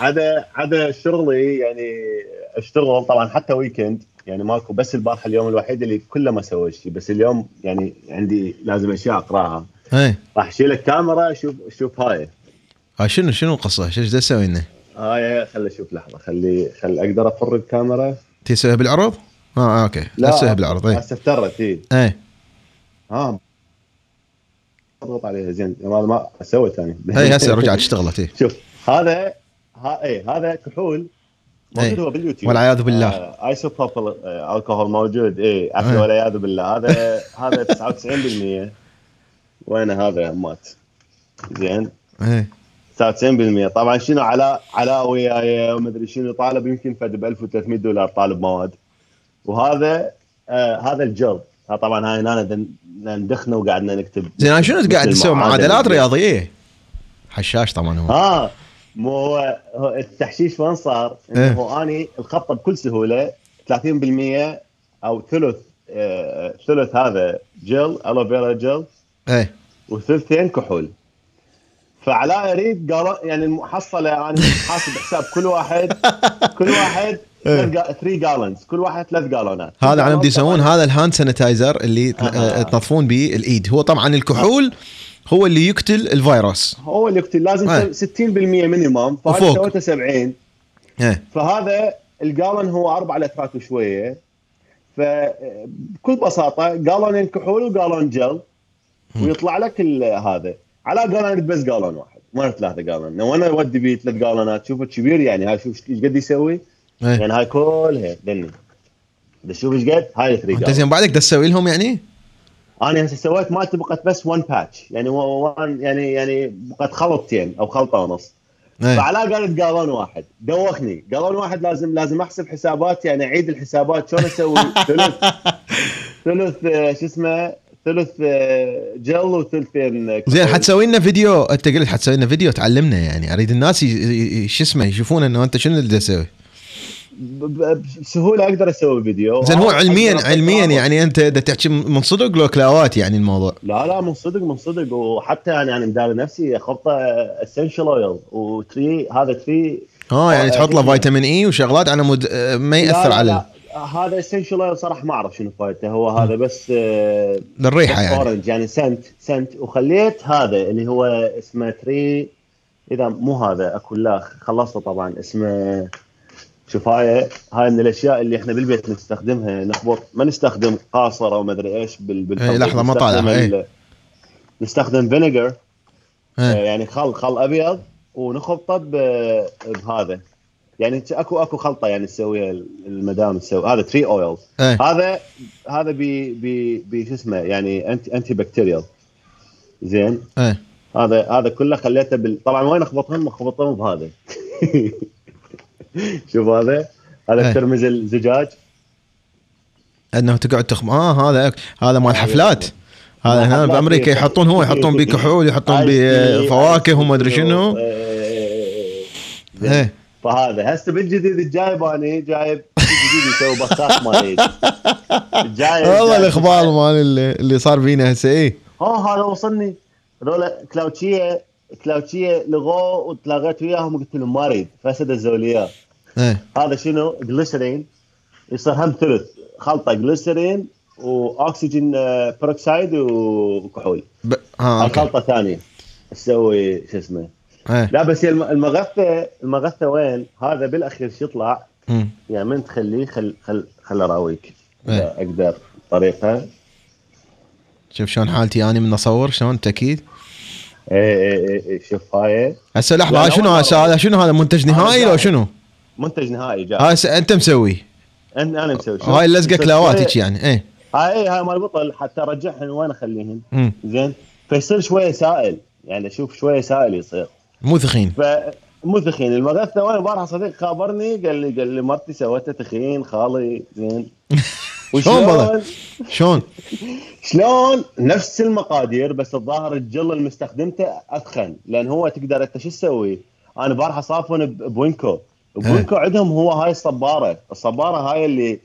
عدا عدا شغلي يعني أشتغل طبعا حتى weekend يعني ماكو بس البارحة اليوم الوحيد اللي كله ما سويت شيء بس اليوم يعني عندي لازم أشياء أقراها. اي راح أشيل الكاميرا أشوف شوف هاي. آه، شنو شنو القصة؟ شو إيش تسوي؟ هاي خلي أشوف لحظة. خلي خلي أقدر افر الكاميرا تسويها بالعرض؟ آه آه، okay. لا تسويها بالعرض اي هسه افترت اي اي ها اضغط عليها زين. ما ما أسوي ثاني. اي هسه رجعت اشتغلت اي شوف هذا ها اي هذا كحول موجود إيه. هو باليوتيوب. والعياذ بالله. آه isopropyl آه الكحول موجود اي عفوا إيه. والعياذ بالله. هذا هذا 99% وين هذا مات؟ زين. اي 99% طبعا شنو علاء علاء وياي ومدري شنو طالب يمكن فد ب 1300 دولار طالب مواد وهذا آه هذا الجر ها طبعا هاي دن- ندخنا وقعدنا نكتب زين شنو قاعد تسوي. معادلات رياضية؟ حشاش طبعا هو ها مو هو التحشيش وين صار؟ إيه. انه أني الخطه بكل سهولة 30% أو ثلث آه ثلث هذا gel aloe vera gel اي وثلثين كحول فعلاء يريد قال يعني المحصله أنا حاسب حساب كل واحد كل واحد 3 gallons كل واحد ثلاث جالونات هذا على يسوون هذا ال hand sanitizer اللي ت- آه. آه، تنظفون به الإيد. هو طبعا الكحول هو اللي يقتل الفيروس. هو اللي يقتل لازم إيه. 60% minimum فهذا وفوق. سويته 70 إيه. فهذا الجالون هو أربع لترات وشوية. فبكل بساطة جالونين كحول وجالون جل ويطلع لك هذا. على أنا بس جالون واحد. ما ثلاثة جالون وأنا اودي بيه ثلاث جالونات شوفه كبير يعني هاي شوف إيش قد يسوي؟ إيه. يعني هاي كلها دني. بس شوف إيش قد هاي 3 أنت زين بعدك تسوي لهم يعني؟ أنا هسه سويت مالتي بقت بس 1 batch يعني one يعني يعني بقت خلطتين أو خلطة ونص. إيه. فعلاء قالت قالون واحد. دوخني. قالون واحد لازم لازم أحسب حسابات يعني أعيد الحسابات شلون أسوي. ثلث ثلث آه، شو اسمه؟ ثلث آه، جل وثلثين زين حتسوي لنا فيديو انت قلت حتسوي لنا فيديو تعلمنا يعني. أريد الناس شو اسمه يشوفون إنه أنت شنو اللي تسوي. بسهولة أقدر أسوي فيديو. زين هو علميا علميا. يعني أنت دا تحكي من صدق لو كلاوات يعني الموضوع. لا لا من صدق من صدق. وحتى يعني يعني مداري نفسي خلطه essential oil و tree هذا tree. آه يعني آه، تحط له. فيتامين E وشغلات على مود آه، ما يأثر لا على لا. لا هذا essential oil صراحة ما أعرف شنو فايدته. هو هذا بس آه، للريحة يعني. orange يعني scent scent وخليت هذا اللي هو اسمه tree إذا مو هذا أكو لا خلصته طبعا اسمه شوف هاي هاي من الأشياء اللي إحنا بالبيت نستخدمها نخبط ما نستخدم قاصر أو ما أدري إيش بال بالحبوب. لحظة، ما طالع،. ال- نستخدم vinegar إيه. يعني خل خل أبيض ونخلطه ب- بهذا. يعني اكو اكو خلطة يعني تسويها المدام تسوي. هذا tree oil هذا هذا بي بي بي شو اسمه يعني anti antibacterial زين؟ إيه. هذا هذا كله خليته بال... طبعا وين اخبطهم؟ اخبطهم بهذا. شوف هذا. هذا إيه. ترمز الزجاج. إنه تقعد تخم آه هذا هذا مال هذا- حفلات. هذا مال هنا بأمريكا إيه. يحطون هو يحطون بيه كحول يحطون بيه فواكه وما أدري شنو. إيه. إيه. فهذا. هسه بالجديد الجايب أنا جايب جديد يسوي بخاخ ما يريد جايب والله الإخبار مال اللي, اللي صار فينا هسه إيه. آه هذا وصلني. هذول كلاوتشيه كلاوتشية لغوه وتلاقيت وياهم وقلت لهم ما أريد فسد الزوليات إيه. هذا شنو؟ جليسرين. يصير هم ثلث. خلطة جليسرين وأكسجين آه، بروكسايد وكحول. ب... okay. خلطه ثانية تسوي شو اسمه؟ إيه. لا بس هي الم- المغثه المغثه وين؟ هذا بالأخير شو يطلع؟ يعني من تخليه خل خل خل أراويك. إيه. إذا أقدر طريقة. شوف شلون حالتي اني من أصور شلون؟ تأكيد. إيه إيه إيه إيه، شوف هاي. هسه لحظة شنو هذا؟ شنو هذا؟ منتج نهائي لو. شنو؟ منتج نهائي جاي. هاي أنت مسوي. أنا أنا مسوي. هاي اللزقه كلاوات يعني إيه. هاي إيه هاي مال بطل حتى ارجعهن وين أخليهن. زين؟ فيصير شوية سائل. يعني أشوف شوية سائل يصير. مو ثخين فمو ثخين المغثه وين امبارح صديق خابرني قال لي قال لي مرتي سوته تخين خالي زين شلون؟ شلون؟ شلون نفس المقادير بس الظاهر الجل اللي مستخدمته أثخن لأن هو تقدر أنت شو تسوي؟ أنا بارحه صافن ب WinCo ب WinCo عندهم هو هاي الصبارة الصبارة هاي اللي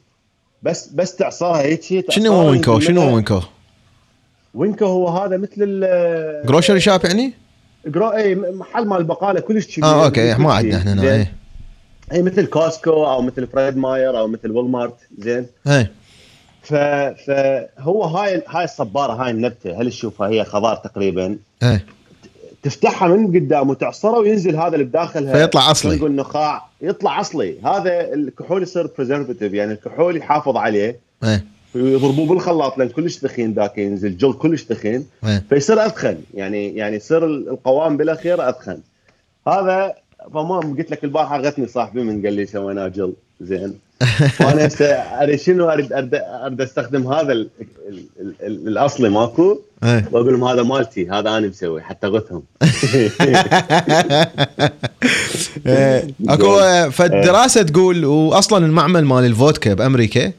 بس بس تعصرها هيك شنو هو WinCo؟ شنو هو WinCo؟ WinCo هو هذا مثل ال grocery shop يعني؟ gro اي محل مال بقاله كلش كبير آه okay كل ما. عندنا إحنا هنا؟ إيه. اي مثل Costco أو مثل Fred Meyer أو مثل Walmart زين. إيه. ف... فهو هاي هاي الصبارة هاي النبتة هل تشوفها هي خضار تقريبا؟ إيه. تفتحها من قدام وتعصره وينزل هذا اللي بداخلها فيطلع أصلي. نقول نخاع. يطلع أصلي. هذا الكحول يصير preservative يعني الكحول يحافظ عليه. إيه. ويضربوه بالخلاط لأن كلش ثخين ذاك ينزل جلد كلش ثخين إيه. فيصير أثخن. يعني يعني يصير القوام بالأخير أثخن. هذا فما قلت لك البارحة غتني صاحبي من قال لي سويناه جل زين. وأنا هسه شنو اريد اريد, أستخدم هذا ال ال ال ال الأصلي ماكو. إيه. وأقول لهم هذا مالتي هذا أنا مسوي حتى غثهم. إيه، أكو فالدراسة تقول واصلا المعمل مال الفودكا بأمريكا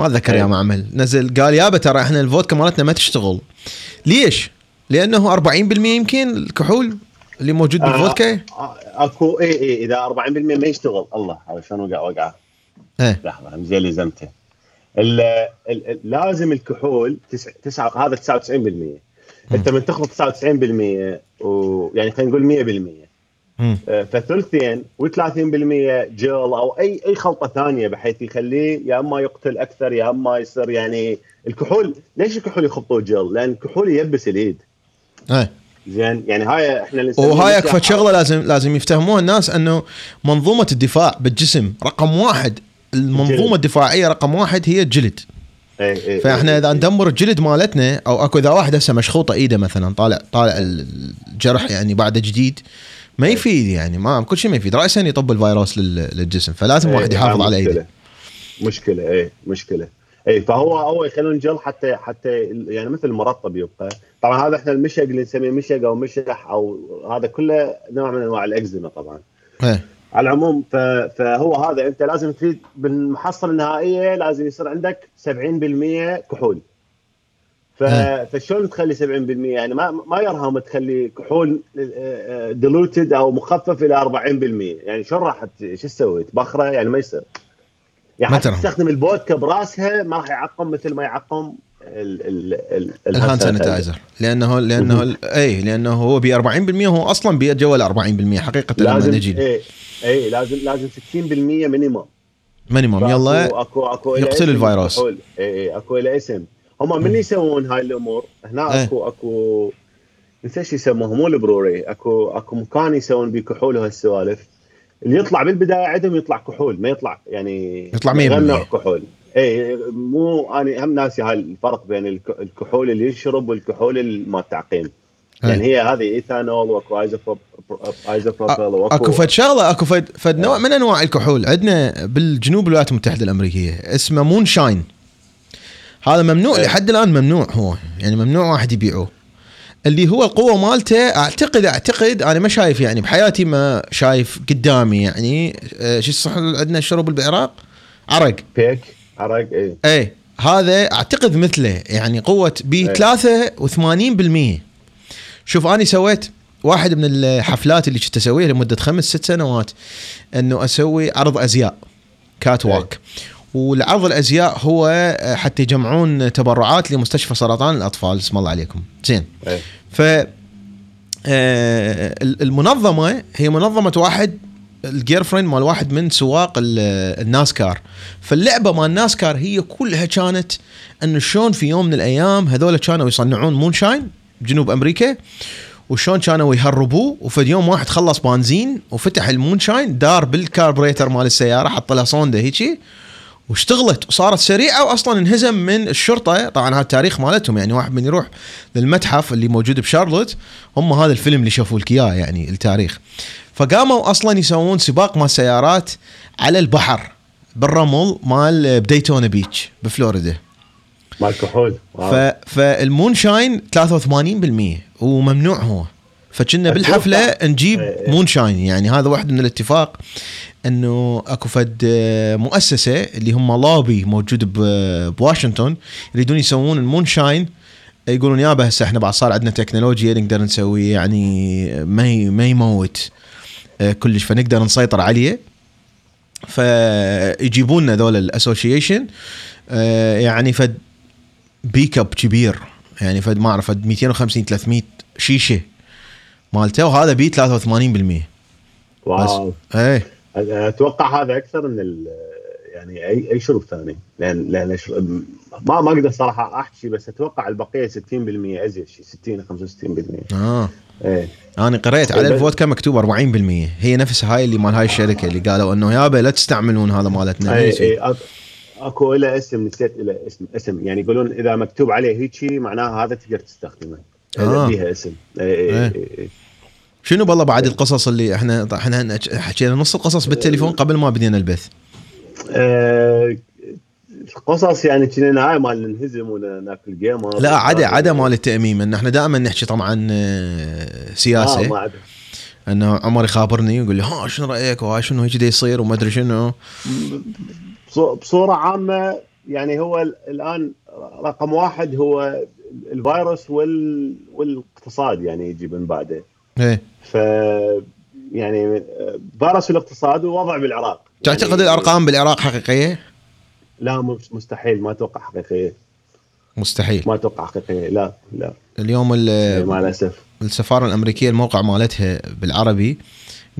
ما اتذكر يا إيه. معمل. نزل قال يابا ترى إحنا الفودكا مالتنا ما تشتغل. ليش؟ لأنه 40% يمكن الكحول اللي موجود بالفودكا. آه، أكو اي اي إذا 40% ما يشتغل. الله هذا شلون وقع وقع؟ إيه. لحظة زين اللي زمته ال ال ال لازم الكحول تسع تسعة هذا 99% أنت من تخلط 99% ويعني خلينا نقول 100% مم. آه، فثلثين و30% جل أو اي أي خلطة ثانية بحيث يخليه يا إما يقتل أكثر يا إما يصير يعني الكحول. ليش الكحول يخبطوه جل؟ لأن الكحول ييبس اليد. إيه. زين يعني هاي إحنا وهاي أكفى شغلة لازم لازم يفتهموها الناس إنه منظومة الدفاع بالجسم رقم واحد. المنظومة الجلد. الدفاعية رقم واحد هي الجلد. إي إي فإحنا إي إذا إي. ندمر الجلد مالتنا أو أكو إذا واحد هسه مشخوطة إيده مثلا طالع طالع الجرح يعني بعده جديد ما يفيد يعني ما كل شيء ما يفيد. راسا يطب الفيروس لل- للجسم فلازم إيه، واحد يحافظ هاي على. ايده مشكلة إيه مشكلة. اي فهو هو يخلون جل حتى حتى يعني مثل مرطب يبقى. طبعا هذا إحنا المشق اللي نسميه مشق أو مشح أو هذا كله نوع من أنواع الإكزيما طبعا. إيه. على العموم فهو هذا أنت لازم تريد بالمحصله النهائية لازم يصير عندك 70% كحول. فشلون تخلي 70% يعني ما ما يرهم تخلي كحول diluted أو مخفف إلى 40% يعني شلون راح شو تسوي؟ تبخره؟ يعني ما يصير. يعني حتى. تستخدم البودكا براسها ما راح يعقم مثل ما يعقم ال ال ال ال hand sanitizer. لأنه لأنه اي لأنه هو ب 40% هو أصلا بيتجول 40% حقيقة لما لازم نجي. اي اي لازم لازم 60% minimum minimum يلا. اكو أكو يقتل الفيروس. اي اي أكو له اسم هم من يسوون هاي الأمور. هنا إيه. اكو اكو نسيت شو يسموه مو ال brewery. اكو أكو مكان يسوون بيه كحول وهالسوالف اللي يطلع بالبداية عندهم يطلع كحول ما يطلع يعني يطلع 100%. غير نوع كحول. اي مو أنا هم ناسي هاي الفرق بين الك- الكحول اللي ينشرب والكحول اللي ما التعقيم. يعني هي هذه إيثانول وأكو isopropyl واكو أكو فد شغلة أكو فد فد نوع من أنواع الكحول. عندنا بالجنوب الولايات المتحدة الأمريكية اسمه moonshine. هذا ممنوع إيه. لحد الآن ممنوع هو. يعني ممنوع واحد يبيعه. اللي هو القوة مالته اعتقد أعتقد أنا ما شايف يعني بحياتي ما شايف قدامي يعني آه، شو الصح عندنا الشرب بالعراق؟ عرق. بيك عرق اي إيه. هذا أعتقد مثله. يعني قوة ب 83% شوف اني سويت واحد من الحفلات اللي كنت أسويها لمدة خمس ست سنوات إنه أسوي عرض أزياء catwalk والعرض الأزياء هو آه، حتى يجمعون تبرعات لمستشفى سرطان الأطفال. اسم الله عليكم. زين. اي ف آه، المنظمة هي منظمة واحد ال girlfriend مال واحد من سواق ال- الناسكار. فاللعبة مال الناسكار هي كلها كانت انه شلون في يوم من الأيام هذول كانوا يصنعون moonshine بجنوب أمريكا وشلون كانوا يهربوه وفي يوم واحد خلص بنزين وفتح ال moonshine دار بالكاربريتر مال السيارة حط لها صونده هيجي. واشتغلت وصارت سريعة واصلا انهزم من الشرطة. طبعا هذا التاريخ مالتهم يعني واحد من يروح للمتحف اللي موجود بشارلوت هم هذا الفيلم اللي شافوا لك اياه يعني التاريخ. فقاموا أصلا يسوون سباق مال سيارات على البحر بالرمل مال ب Daytona Beach بفلوريدا. مال كحول ف فال moonshine 83% وممنوع هو. فكنا بالحفلة نجيب إيه. moonshine يعني هذا واحد من الاتفاق. إنه أكو فد آه، مؤسسة اللي هم لابي موجود بواشنطن يريدون يسوون ال moonshine. يقولون يابا هسه إحنا بعد صار عندنا تكنولوجيا نقدر نسوي يعني ما ي- ما يموت آه، كلش. فنقدر نسيطر عليه. فيجيبون لنا ذول ال association يعني فد بيك أب كبير. يعني فد ما أعرف فد 250 300 شيشة مالته وهذا بي 83% wow. إيه. أتوقع هذا أكثر من ال يعني اي أي شرب ثاني. لأن لأن ما ما أقدر صراحة أحكي بس أتوقع البقية 60% أزيد شيء 60 65% آه. إيه. أنا قريت على الفودكا مكتوب 40% هي نفس هاي اللي مال هاي الشركة اللي قالوا إنه يابا لا تستعملون هذا مالتنا. اي؟ اي أك- أكو له اسم نسيت له اسم اسم. يعني يقولون إذا مكتوب عليه هيجي معناها هذا تقدر تستخدمه. آه. بيها اسم. اي اي إيه. اي اي شنو بالله بعد القصص اللي إحنا إحنا حكينا نص القصص بالتليفون قبل ما بدينا البث؟ آه، قصص يعني كنا نهاية مال ننهزم ولا ناكل جيم لا عدا عدا مال التاميم إن إحنا دائما نحكي طبعا آه، سياسة. ما عدا. إنه عمر يخابرني ويقول لي ها شنو رأيك؟ وهاي شنو هيك يصير؟ وما أدري شنو. بصو- بصورة عامة يعني هو ال- الآن رقم واحد هو الفيروس وال... والإقتصاد يعني يجي من بعده. إيه. ف يعني فيروس والاقتصاد ووضع بالعراق. تعتقد يعني الأرقام بالعراق حقيقية؟ لا مستحيل ما أتوقع حقيقية. مستحيل. ما أتوقع حقيقية لا لا. اليوم ال- مع الأسف. السفارة الأمريكية الموقع مالتها بالعربي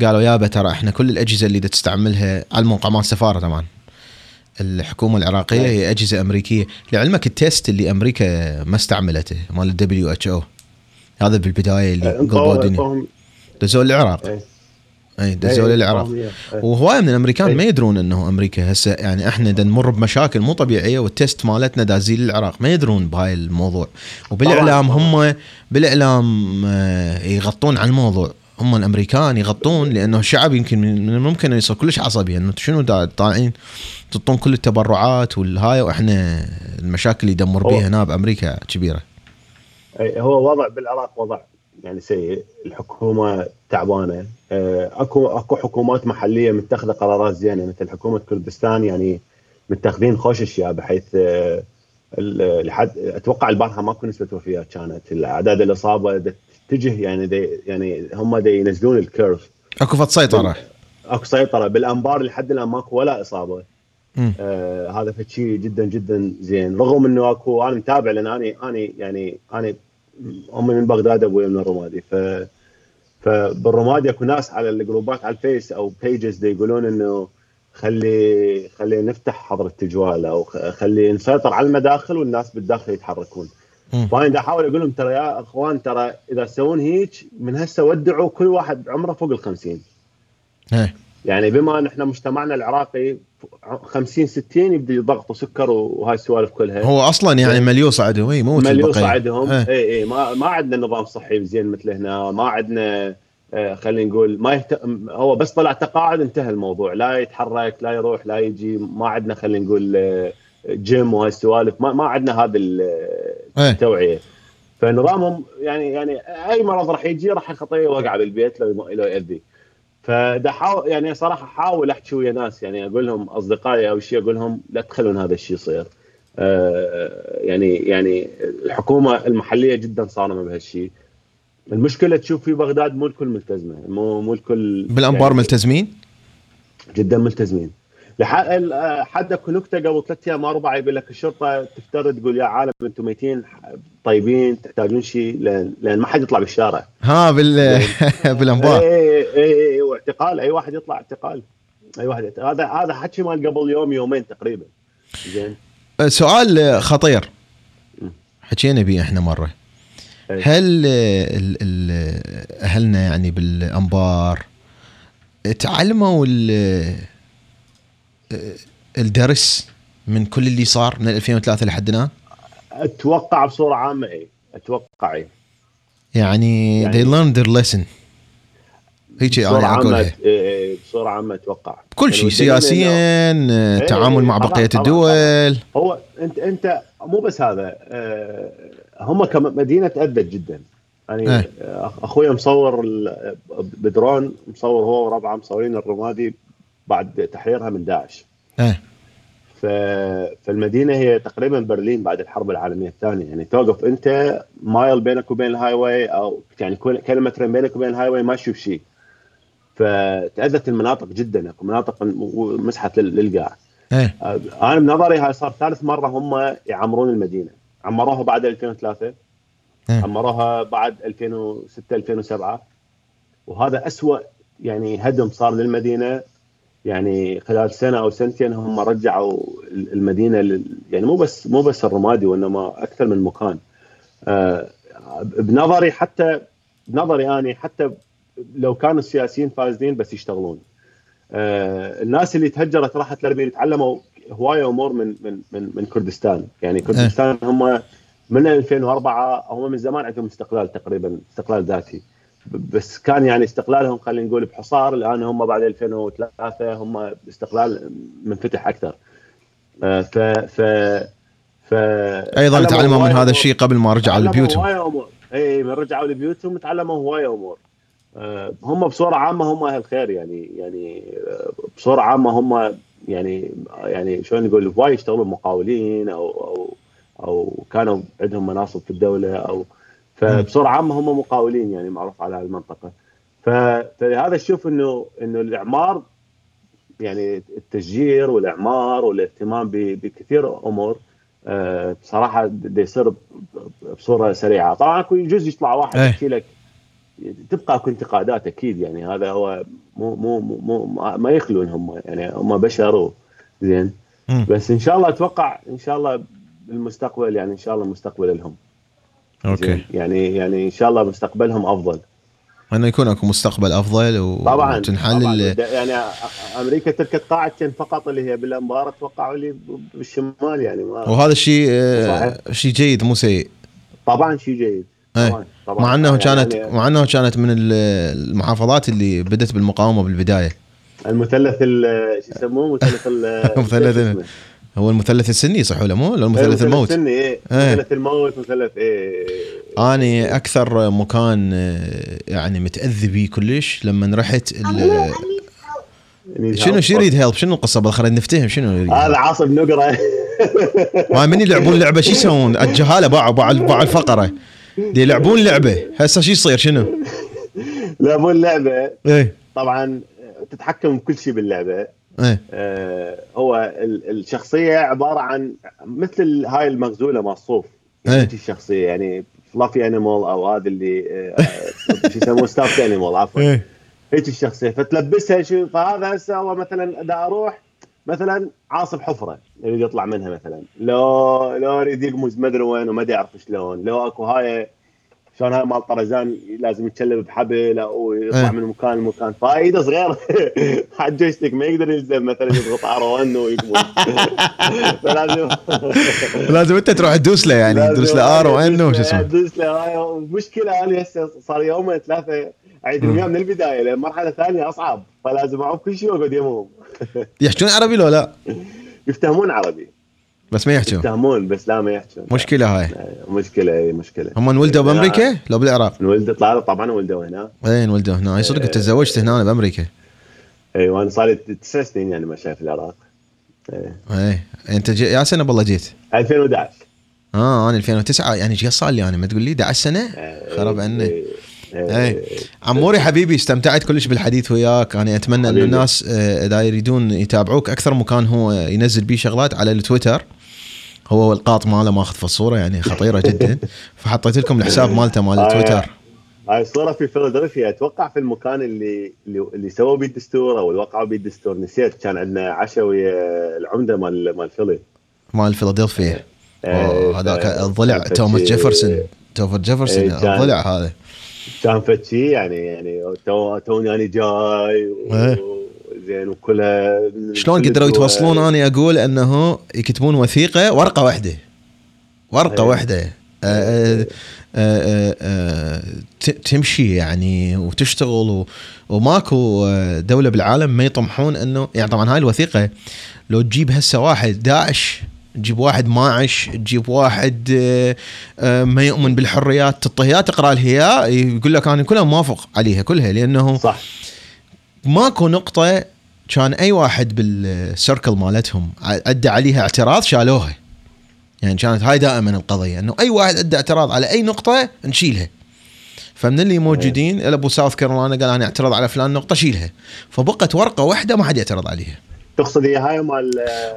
قالوا يابا ترى إحنا كل الأجهزة اللي تستعملها على الموقع مال السفارة طبعا. الحكومة العراقية هي أجهزة أمريكية. لعلمك ال test اللي أمريكا ما استعملته مال ال WHO هذا بالبدايه اللي قلبوا الدنيا دزوا العراق. إيه. اي دزوا للعراق فهم إيه. وهواية من الأمريكان إيه. ما يدرون إنه أمريكا هسه يعني إحنا دا نمر بمشاكل مو طبيعية وال test مالتنا دازين للعراق ما يدرون بهاي الموضوع. وبالإعلام. هم بالإعلام آه، يغطون على الموضوع. هم الأمريكان يغطون لأنه الشعب يمكن من الممكن يصير كلش عصبي. إنه شنو طالعين تعطون كل التبرعات والهاي وإحنا المشاكل اللي يدمر بيها هنا بأمريكا كبيرة. هو وضع بالعراق وضع يعني سيء. الحكومة تعبانة. آه، اكو أكو حكومات محلية متخذة قرارات زينة مثل حكومة كردستان يعني متخذين خوش أشياء بحيث ال- لحد أتوقع البارحة ماكو نسبة وفيات كانت. الأعداد الاصابه تتجه يعني دي يعني هم دا ينزلون ال curve. أكو فت سيطرة. أكو سيطرة. بالأنبار لحد الآن ماكو ولا إصابة. آه هذا فشي جدا جدا زين. رغم إنه أكو أنا متابع لأن أنا أنا يعني أنا امي من بغداد أبوي من الرمادي ف فبالرمادي أكو ناس على الجروبات على الفيس أو بيجز يقولون إنه خلي خلي نفتح حظر التجوال أو خلي نسيطر على المداخل والناس بالداخل يتحركون. فأنا أحاول أقول لهم ترى يا أخوان ترى إذا تسوون هيك من هسه ودعوا كل واحد عمره فوق ال 50 إيه. يعني بما أن إحنا مجتمعنا العراقي 50 60 يبدا يضغطوا سكر وهاي السوالف كلها. هو أصلا يعني مليوص عندهم اي مو البقية. عندهم إيه. اي اي ما ما عندنا نظام صحي زين مثل هنا. ما عندنا آه، خلينا نقول ما يهت... هو بس طلع تقاعد انتهى الموضوع. لا يتحرك لا يروح لا يجي. ما عندنا خلينا نقول آه، جيم وهاي السوالف. ما ما عندنا إيه. التوعية. فنظامهم يعني يعني أي مرض راح يجي راح يخطيه يوقع بالبيت لو لو يأذي. فدا حاول يعني صراحة احاول أحكي ويا ناس يعني أقول لهم أصدقائي أو شيء أقول لهم لا تخلون هذا الشيء يصير. آه، يعني يعني الحكومة المحلية جدا صارمة بهالشيء المشكلة تشوف في بغداد مو الكل ملتزمة مو مو الكل بالأنبار يعني ملتزمين؟ جدا ملتزمين. لح- ال- آه، حد اكو نكته قبل ثلاث أيام اربعه يقول لك الشرطة تفترض تقول يا عالم أنتم ميتين طيبين تحتاجون شيء لأن لأن ما حد يطلع بالشارع. ها بال بالأنبار. اي اي اي واعتقال أي واحد يطلع اعتقال. أي واحد. هذا هذا حكي مال قبل يوم يومين تقريبا. زين. سؤال خطير. حكينا به إحنا مرة. إيه. هل ال- ال- أهلنا يعني بالأنبار تعلموا الدرس من كل اللي صار من 2003 لحد الآن؟ أتوقع بصورة عامة اي أتوقع اي يعني, يعني- they learned their lesson. هيك بصورة أنا اقولها إيه، إيه، بصورة عامة أتوقع. شيء يعني إنه- سياسيا تعامل مع بقية الدول. هو أنت أنت مو بس هذا آه، هم كمدينه تاذت جدا. يعني إيه. آه، أخوي مصور بدرون مصور هو وربعه مصورين الرمادي. بعد تحريرها من داعش. إيه. ف... فالمدينة هي تقريبا برلين بعد الحرب العالمية الثانية. يعني توقف أنت mile بينك وبين ال highway أو يعني كل- كيلومترين بينك وبين ال highway ما تشوف شيء. فتأذت المناطق جدا. أكو مناطق مسحت لل- للقاع. إيه. آه، أنا بنظري هاي صار ثالث مرة هم يعمرون المدينة. عمروها بعد 2003 إيه. عمروها بعد 2006 2007 وهذا أسوأ يعني هدم صار للمدينة. يعني خلال سنة أو سنتين هم رجعوا المدينة لل يعني مو بس مو بس الرمادي وإنما أكثر من مكان. آه، بنظري حتى بنظري أني حتى لو كانوا السياسيين فاسدين بس يشتغلون. آه، الناس اللي تهجرت راحت لأربيل تعلموا هواية امور من من من من كردستان. يعني كردستان هم من 2004 هم من زمان عندهم استقلال تقريبا استقلال ذاتي. بس كان يعني استقلالهم خلينا نقول بحصار الان هم بعد 2003 هم استقلال منفتح أكثر آه، ف ف ف أيضا تعلموا من هذا. الشيء قبل ما رجعوا لبيوتهم هواية امور إي من رجعوا لبيوتهم تعلموا هواية امور آه، هم بصورة عامة هم أهل خير يعني يعني آه، بصورة عامة هم يعني يعني شلون نقول هواي يشتغلون مقاولين أو أو أو كانوا عندهم مناصب في الدولة أو فبصورة عامة هم مقاولين يعني معروف على المنطقة. فلهذا أشوف إنه إنه الإعمار يعني التشجير والإعمار والاهتمام بكثير أمور آه، بصراحة بده يصير بصورة سريعة. طبعا أكو يجوز يطلع واحد إيه. يحكي لك تبقى أكو انتقادات أكيد يعني. هذا هو مو مو مو, ما- يخلون هم يعني هم بشر زين. بس إن شاء الله أتوقع إن شاء الله بالمستقبل يعني إن شاء الله مستقبل لهم. okay؟ يعني يعني إن شاء الله مستقبلهم أفضل انه يكون اكو مستقبل أفضل و- طبعا وتنحل طبعا يعني أمريكا تركت قاعدتين فقط اللي هي بالانبار أتوقع اللي ب- بالشمال يعني ما وهذا الشيء آه،. شيء جيد مو سيء طبعا شيء جيد إيه. طبعاً، طبعاً. مع إنه يعني- كانت يعني مع إنه كانت من ال- المحافظات اللي بدت بالمقاومة بالبداية المثلث ال- شو يسموه مثلث مثلث؟ هو المثلث السني صح ولا مو؟ ولا إيه، مثلث الموت. السني إيه. إيه. مثلث الموت مثلث إيه. اني أكثر مكان آه، يعني متأذي بيه كلش لما رحت ال- شنو شو يريد هيلب شنو القصة؟ بالاخر نفتهم شنو يريد هذا عاصم نقرة. ما من يلعبون لعبة؟ شو يسوون؟ الجهالة باعوا باعوا باعوا الفقرة. دي يلعبون لعبة. هسه شو يصير؟ شنو؟ لعبون لعبة. إيه. طبعا تتحكم بكل شيء باللعبة. إيه آه، هو ال- الشخصية عبارة عن مثل هاي المغزولة إيه. يعني الشخصيه يعني fluffy animal أو هذا اللي آه، شو يسموه stuffed animal عفوا. إيه. هيك الشخصية. فتلبسها شو فهذا هسه هو مثلا إذا أروح مثلا عاصب حفرة يريد يطلع منها مثلا. لو لو يريد يقمز ما أدري وين وما أدري يعرف شلون. لو أكو هاي شلون هاي مال طرزان لازم يتشلب بحبل أو يطلع إيه. من مكان لمكان. فايدة صغيرة. حد joystick ما يقدر يلزم مثلا يضغط R 1 ويقمز فلازم لازم أنت تروح تدوس له يعني تدوس له R one وش اسمه. تدوس له. هاي المشكلة أنا هسه صار يومين ثلاثة أعيد وياه من البداية لأن مرحله ثانية أصعب. فلازم أعوف كل شيء وأقعد يمهم يحجون عربي لو لا؟ يفتهمون عربي. بس ما يحجون يفتهمون بس لا ما يحجون مشكلة هاي. آه، مشكلة اي مشكلة. هم انولدوا بأمريكا؟ لو بالعراق. انولد طلع له طبعا ولدوا هنا. إيه انولدوا هنا؟ أي صدق انت تزوجت هنا بأمريكا. اي وأنا صار لي تسع سنين يعني ما شايف العراق. إيه. إيه. أنت جي... يا سنة بالله جيت؟ 2011 آه أنا 2009 يعني إيش صار لي أنا ما تقول لي 11 سنة؟ آه، خرب عني. إيه. إيه. عموري حبيبي استمتعت كلش بالحديث وياك. أنا أتمنى إنه. الناس آه، إذا يريدون يتابعوك أكثر مكان هو ينزل بيه شغلات على التويتر. هو والقاط ماله ماخذ في الصورة يعني خطيرة جدا. فحطيت لكم الحساب مالته مال آه. التويتر هاي الصورة في فيلادلفيا. أتوقع في المكان اللي اللي, سووا بيه الدستور أو اللي وقعوا بيه الدستور نسيت كان عندنا عشاء ويا العمدة مال مال فيلي. مال فيلادلفيا. هذاك الضلع توماس جيفرسون. توماس جيفرسون إيه، كان- الضلع هذا. كان فد شي يعني يعني تو توني أنا جاي و- إيه. زين وكلها شلون قدروا يتوصلون؟ أنا أقول أنه يكتبون وثيقة ورقة واحدة. ورقة أيه. واحدة. آه، آه، آه، تمشي يعني وتشتغل وماكو دولة بالعالم ما يطمحون انه يعني طبعا هاي الوثيقة لو تجيب هسه واحد داعش تجيب واحد ماعش تجيب واحد ما يؤمن بالحريات تطهيات تقرأ لها يقول لك أنا كلها موافق عليها كلها لأنه صح. ماكو نقطة كان أي واحد بالسيركل مالتهم أدى عليها اعتراض شالوها. يعني كانت هاي دائما القضية أنه أي واحد أدى اعتراض على أي نقطة نشيلها. فمن اللي موجودين إلى أبو ساوث كارولاينا قال أنا اعترض على فلان نقطة شيلها. فبقت ورقة واحدة ما حد يعترض عليها. تقصد هي هاي مال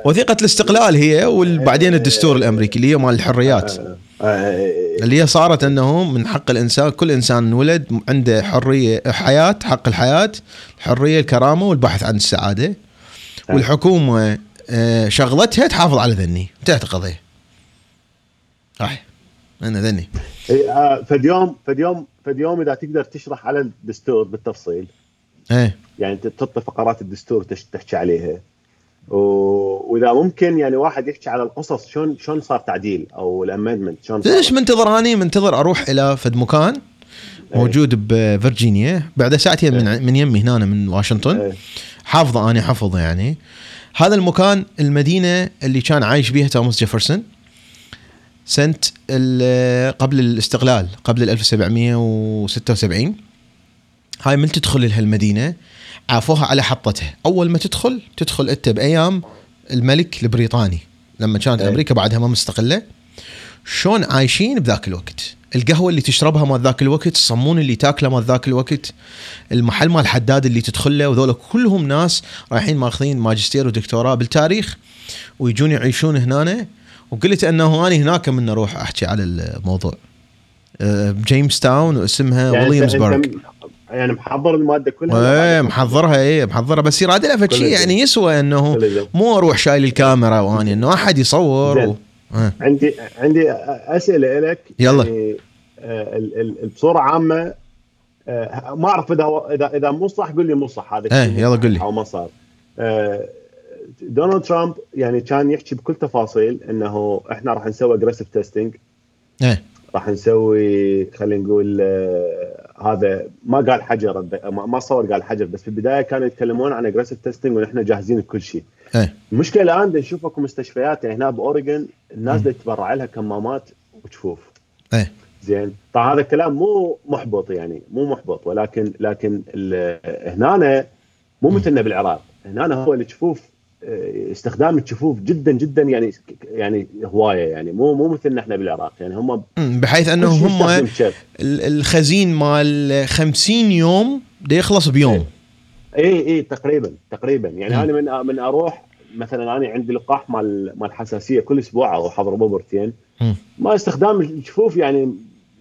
وثيقة الاستقلال هي وبعدين الدستور الأمريكي اللي هي مال الحريات. آه، اللي هي صارت انه من حق الإنسان كل إنسان انولد عنده حرية حياة حق الحياة الحريه الكرامة والبحث عن السعادة. والحكومة آه، شغلتها تحافظ على ذني. انتهت القضية صح أنا ذني. إيه، آه، فد يوم فد يوم فد يوم إذا تقدر تشرح على الدستور بالتفصيل. إيه. يعني تحط فقرات الدستور تحكي عليها. وإذا ممكن يعني واحد يحكي على القصص شلون شلون صار تعديل أو الامندمنت شلون صار؟ ليش منتظر؟ اني منتظر أروح إلى فد مكان موجود بفرجينيا بعد ساعتين من من يمي هنا من واشنطن. إيه. حافظة اني حفظه يعني. هذا المكان المدينة اللي كان عايش بيها توماس جيفرسون سنة قبل الاستقلال قبل ال 1776 هاي من تدخل لها المدينة. عافوها على حطتها أول ما تدخل تدخل أنت بأيام الملك البريطاني لما كانت إيه. أمريكا بعدها ما مستقلة. شلون عايشين بذاك الوقت؟ القهوة اللي تشربها مال ذاك الوقت الصمون اللي تاكله مال ذاك الوقت المحل مال الحداد اللي تدخل له وذولا كلهم ناس رايحين ماخذين ماجستير ودكتوراه بالتاريخ ويجون يعيشون هنا وقلت أنه اني هناك من أروح أحكي على الموضوع. أه، بجيمس تاون واسمها يعني ويليامسبرغ. يعني محضر المادة كلها؟ إيه محضرها إيه محضرها. بس يراد لها شيء. يعني يسوى إنه. مو أروح شايل الكاميرا وأني إنه أحد يصور و... آه. عندي عندي أسئلة لك يلا. يعني آه، بصورة عامة آه، ما أعرف إذا إذا إذا مو صح قول لي مو صح هذا إيه، الشيء. يلا قول لي. أو ما صار. آه، دونالد ترامب يعني كان يحكي بكل تفاصيل إنه إحنا راح نسوي aggressive testing إيه. راح نسوي خلينا نقول هذا ما قال حجر ما صور قال حجر بس في البداية كانوا يتكلمون عن aggressive testing ونحن جاهزين لكل شيء. إيه. المشكلة الآن دا نشوف اكو مستشفيات يعني هنا باوريجن الناس دا تتبرع لها كمامات وجفوف إيه. زين. طبعا هذا الكلام مو محبط يعني مو محبط ولكن لكن هنا مو مثلنا بالعراق. هنا هو الجفوف استخدام الجفوف جدا جدا يعني يعني هواية يعني مو مو مثلنا إحنا بالعراق. يعني هم بحيث أنه هم الخزين مال 50 يوم ده يخلص بيوم. اي اي تقريبا تقريبا. يعني. أنا من من أروح مثلا أنا عندي لقاح مال مال حساسية كل أسبوع أروح اضرب اوبرتين مم. ما استخدام الجفوف يعني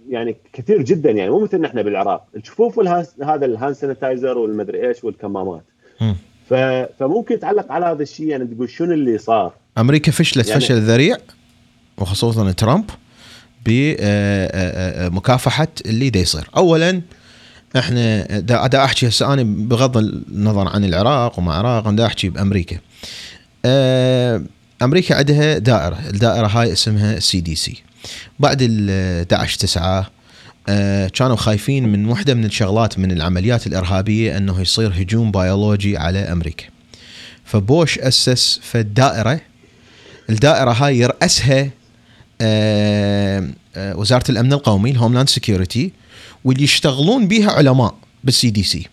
يعني كثير جدا يعني مو مثلنا إحنا بالعراق. الجفوف هذا ال hand sanitizer والمدري إيش والكمامات. فممكن يتعلق على هذا الشيء يعني تقول شنو اللي صار؟ أمريكا فشلت يعني- فشل ذريع وخصوصا ترامب بمكافحه اللي دا يصير. اولا إحنا دا, دا أحكي هسه أنا بغض النظر عن العراق وما العراق أنا دا أحكي بأمريكا. آه، أمريكا عندها دائرة الدائرة هاي اسمها CDC بعد ال 11 9 آه، كانوا خايفين من واحدة من الشغلات من العمليات الإرهابية أنه يصير هجوم بيولوجي على أمريكا. فبوش أسس في الدائرة الدائره هاي يرأسها آه، آه، وزارة الأمن القومي ال Homeland Security واللي يشتغلون بيها علماء بال CDC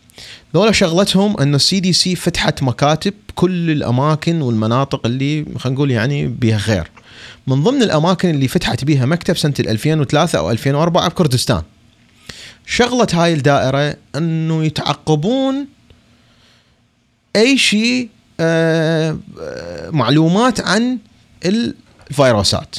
ذولا شغلتهم أنه ال CDC فتحت مكاتب كل الأماكن والمناطق اللي خلينا نقول يعني بيها خير من ضمن الأماكن اللي فتحت بيها مكتب سنة 2003 أو 2004 بكردستان شغلت هاي الدائرة أنه يتعقبون أي شيء آه، آه، معلومات عن الفيروسات.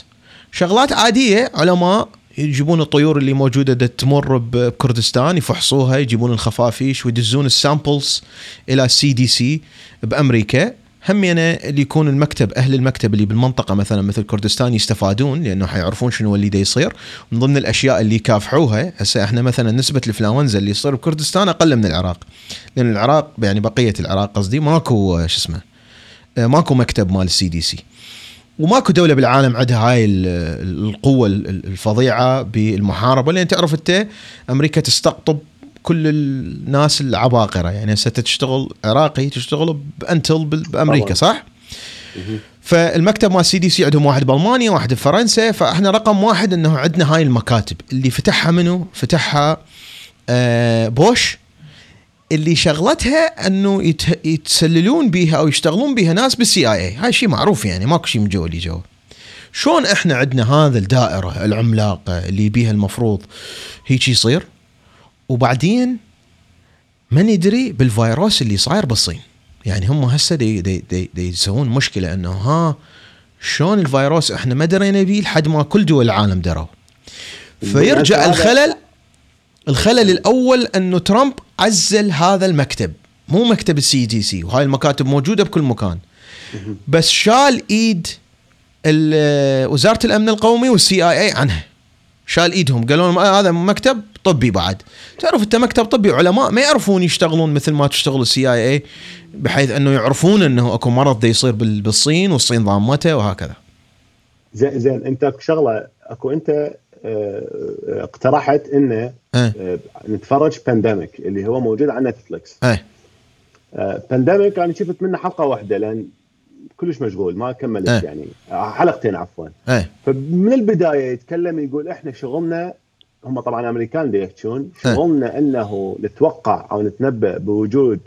شغلات عادية علماء يجيبون الطيور اللي موجودة دا تمر بكردستان يفحصوها يجيبون الخفافيش ويدزون ال samples إلى CDC بأمريكا. همينه اللي يكون المكتب أهل المكتب اللي بالمنطقة مثلا مثل كردستان يستفادون لأنه حيعرفون شنو اللي دا يصير. من ضمن الأشياء اللي يكافحوها هسه إحنا مثلا نسبة الانفلونزا اللي يصير بكردستان أقل من العراق. لأن العراق يعني بقية العراق قصدي ماكو شو اسمه آه، ماكو مكتب مال ال CDC. وماكو دولة بالعالم عندها هاي ال- القوة ال- الفظيعة بالمحاربة. لأن تعرف أنت أمريكا تستقطب كل الناس العباقره يعني هسه تشتغل عراقي تشتغل ب Intel بأمريكا. صح؟ فالمكتب مال CDC عندهم واحد بألمانيا واحد بفرنسا فاحنا رقم واحد إنه عندنا هاي المكاتب. اللي فتحها منو؟ فتحها آه بوش اللي شغلتها إنه يت- يتسللون بيها أو يشتغلون بيها ناس بال CIA هاي شيء معروف يعني ماكو شيء من جو اللي جو شلون إحنا عندنا هذا الدائرة العملاقة اللي بيها المفروض هيك يصير؟ وبعدين ما ندري بالفيروس اللي صاير بالصين. يعني هم هسه دي دي دي, دي يسوون مشكلة إنه ها شلون الفيروس إحنا ما درينا بيه لحد ما كل دول العالم دروا. فيرجع الخلل الخلل الأول إنه ترامب عزل هذا المكتب. مو مكتب ال CDC وهاي المكاتب موجودة بكل مكان. بس شال إيد وزارة الأمن القومي وال CIA عنها. شال ايدهم قالوا لهم آه هذا مكتب طبي بعد. تعرف انت مكتب طبي علماء ما يعرفون يشتغلون مثل ما تشتغل ال CIA بحيث انه يعرفون انه اكو مرض دا يصير بال- بالصين والصين ضامته وهكذا. زين زين انت اكو شغلة اكو انت آه، اقترحت انه إيه. آه، نتفرج Pandemic اللي هو موجود على Netflix إيه. Pandemic أنا شفت منه حلقة واحدة لأن كلش مشغول ما كملت إيه. يعني. آه، حلقتين عفوا. إيه. فمن البداية يتكلم يقول إحنا شغلنا هم طبعا أمريكان دي يحكون شغلنا إنه نتوقع أو نتنبأ بوجود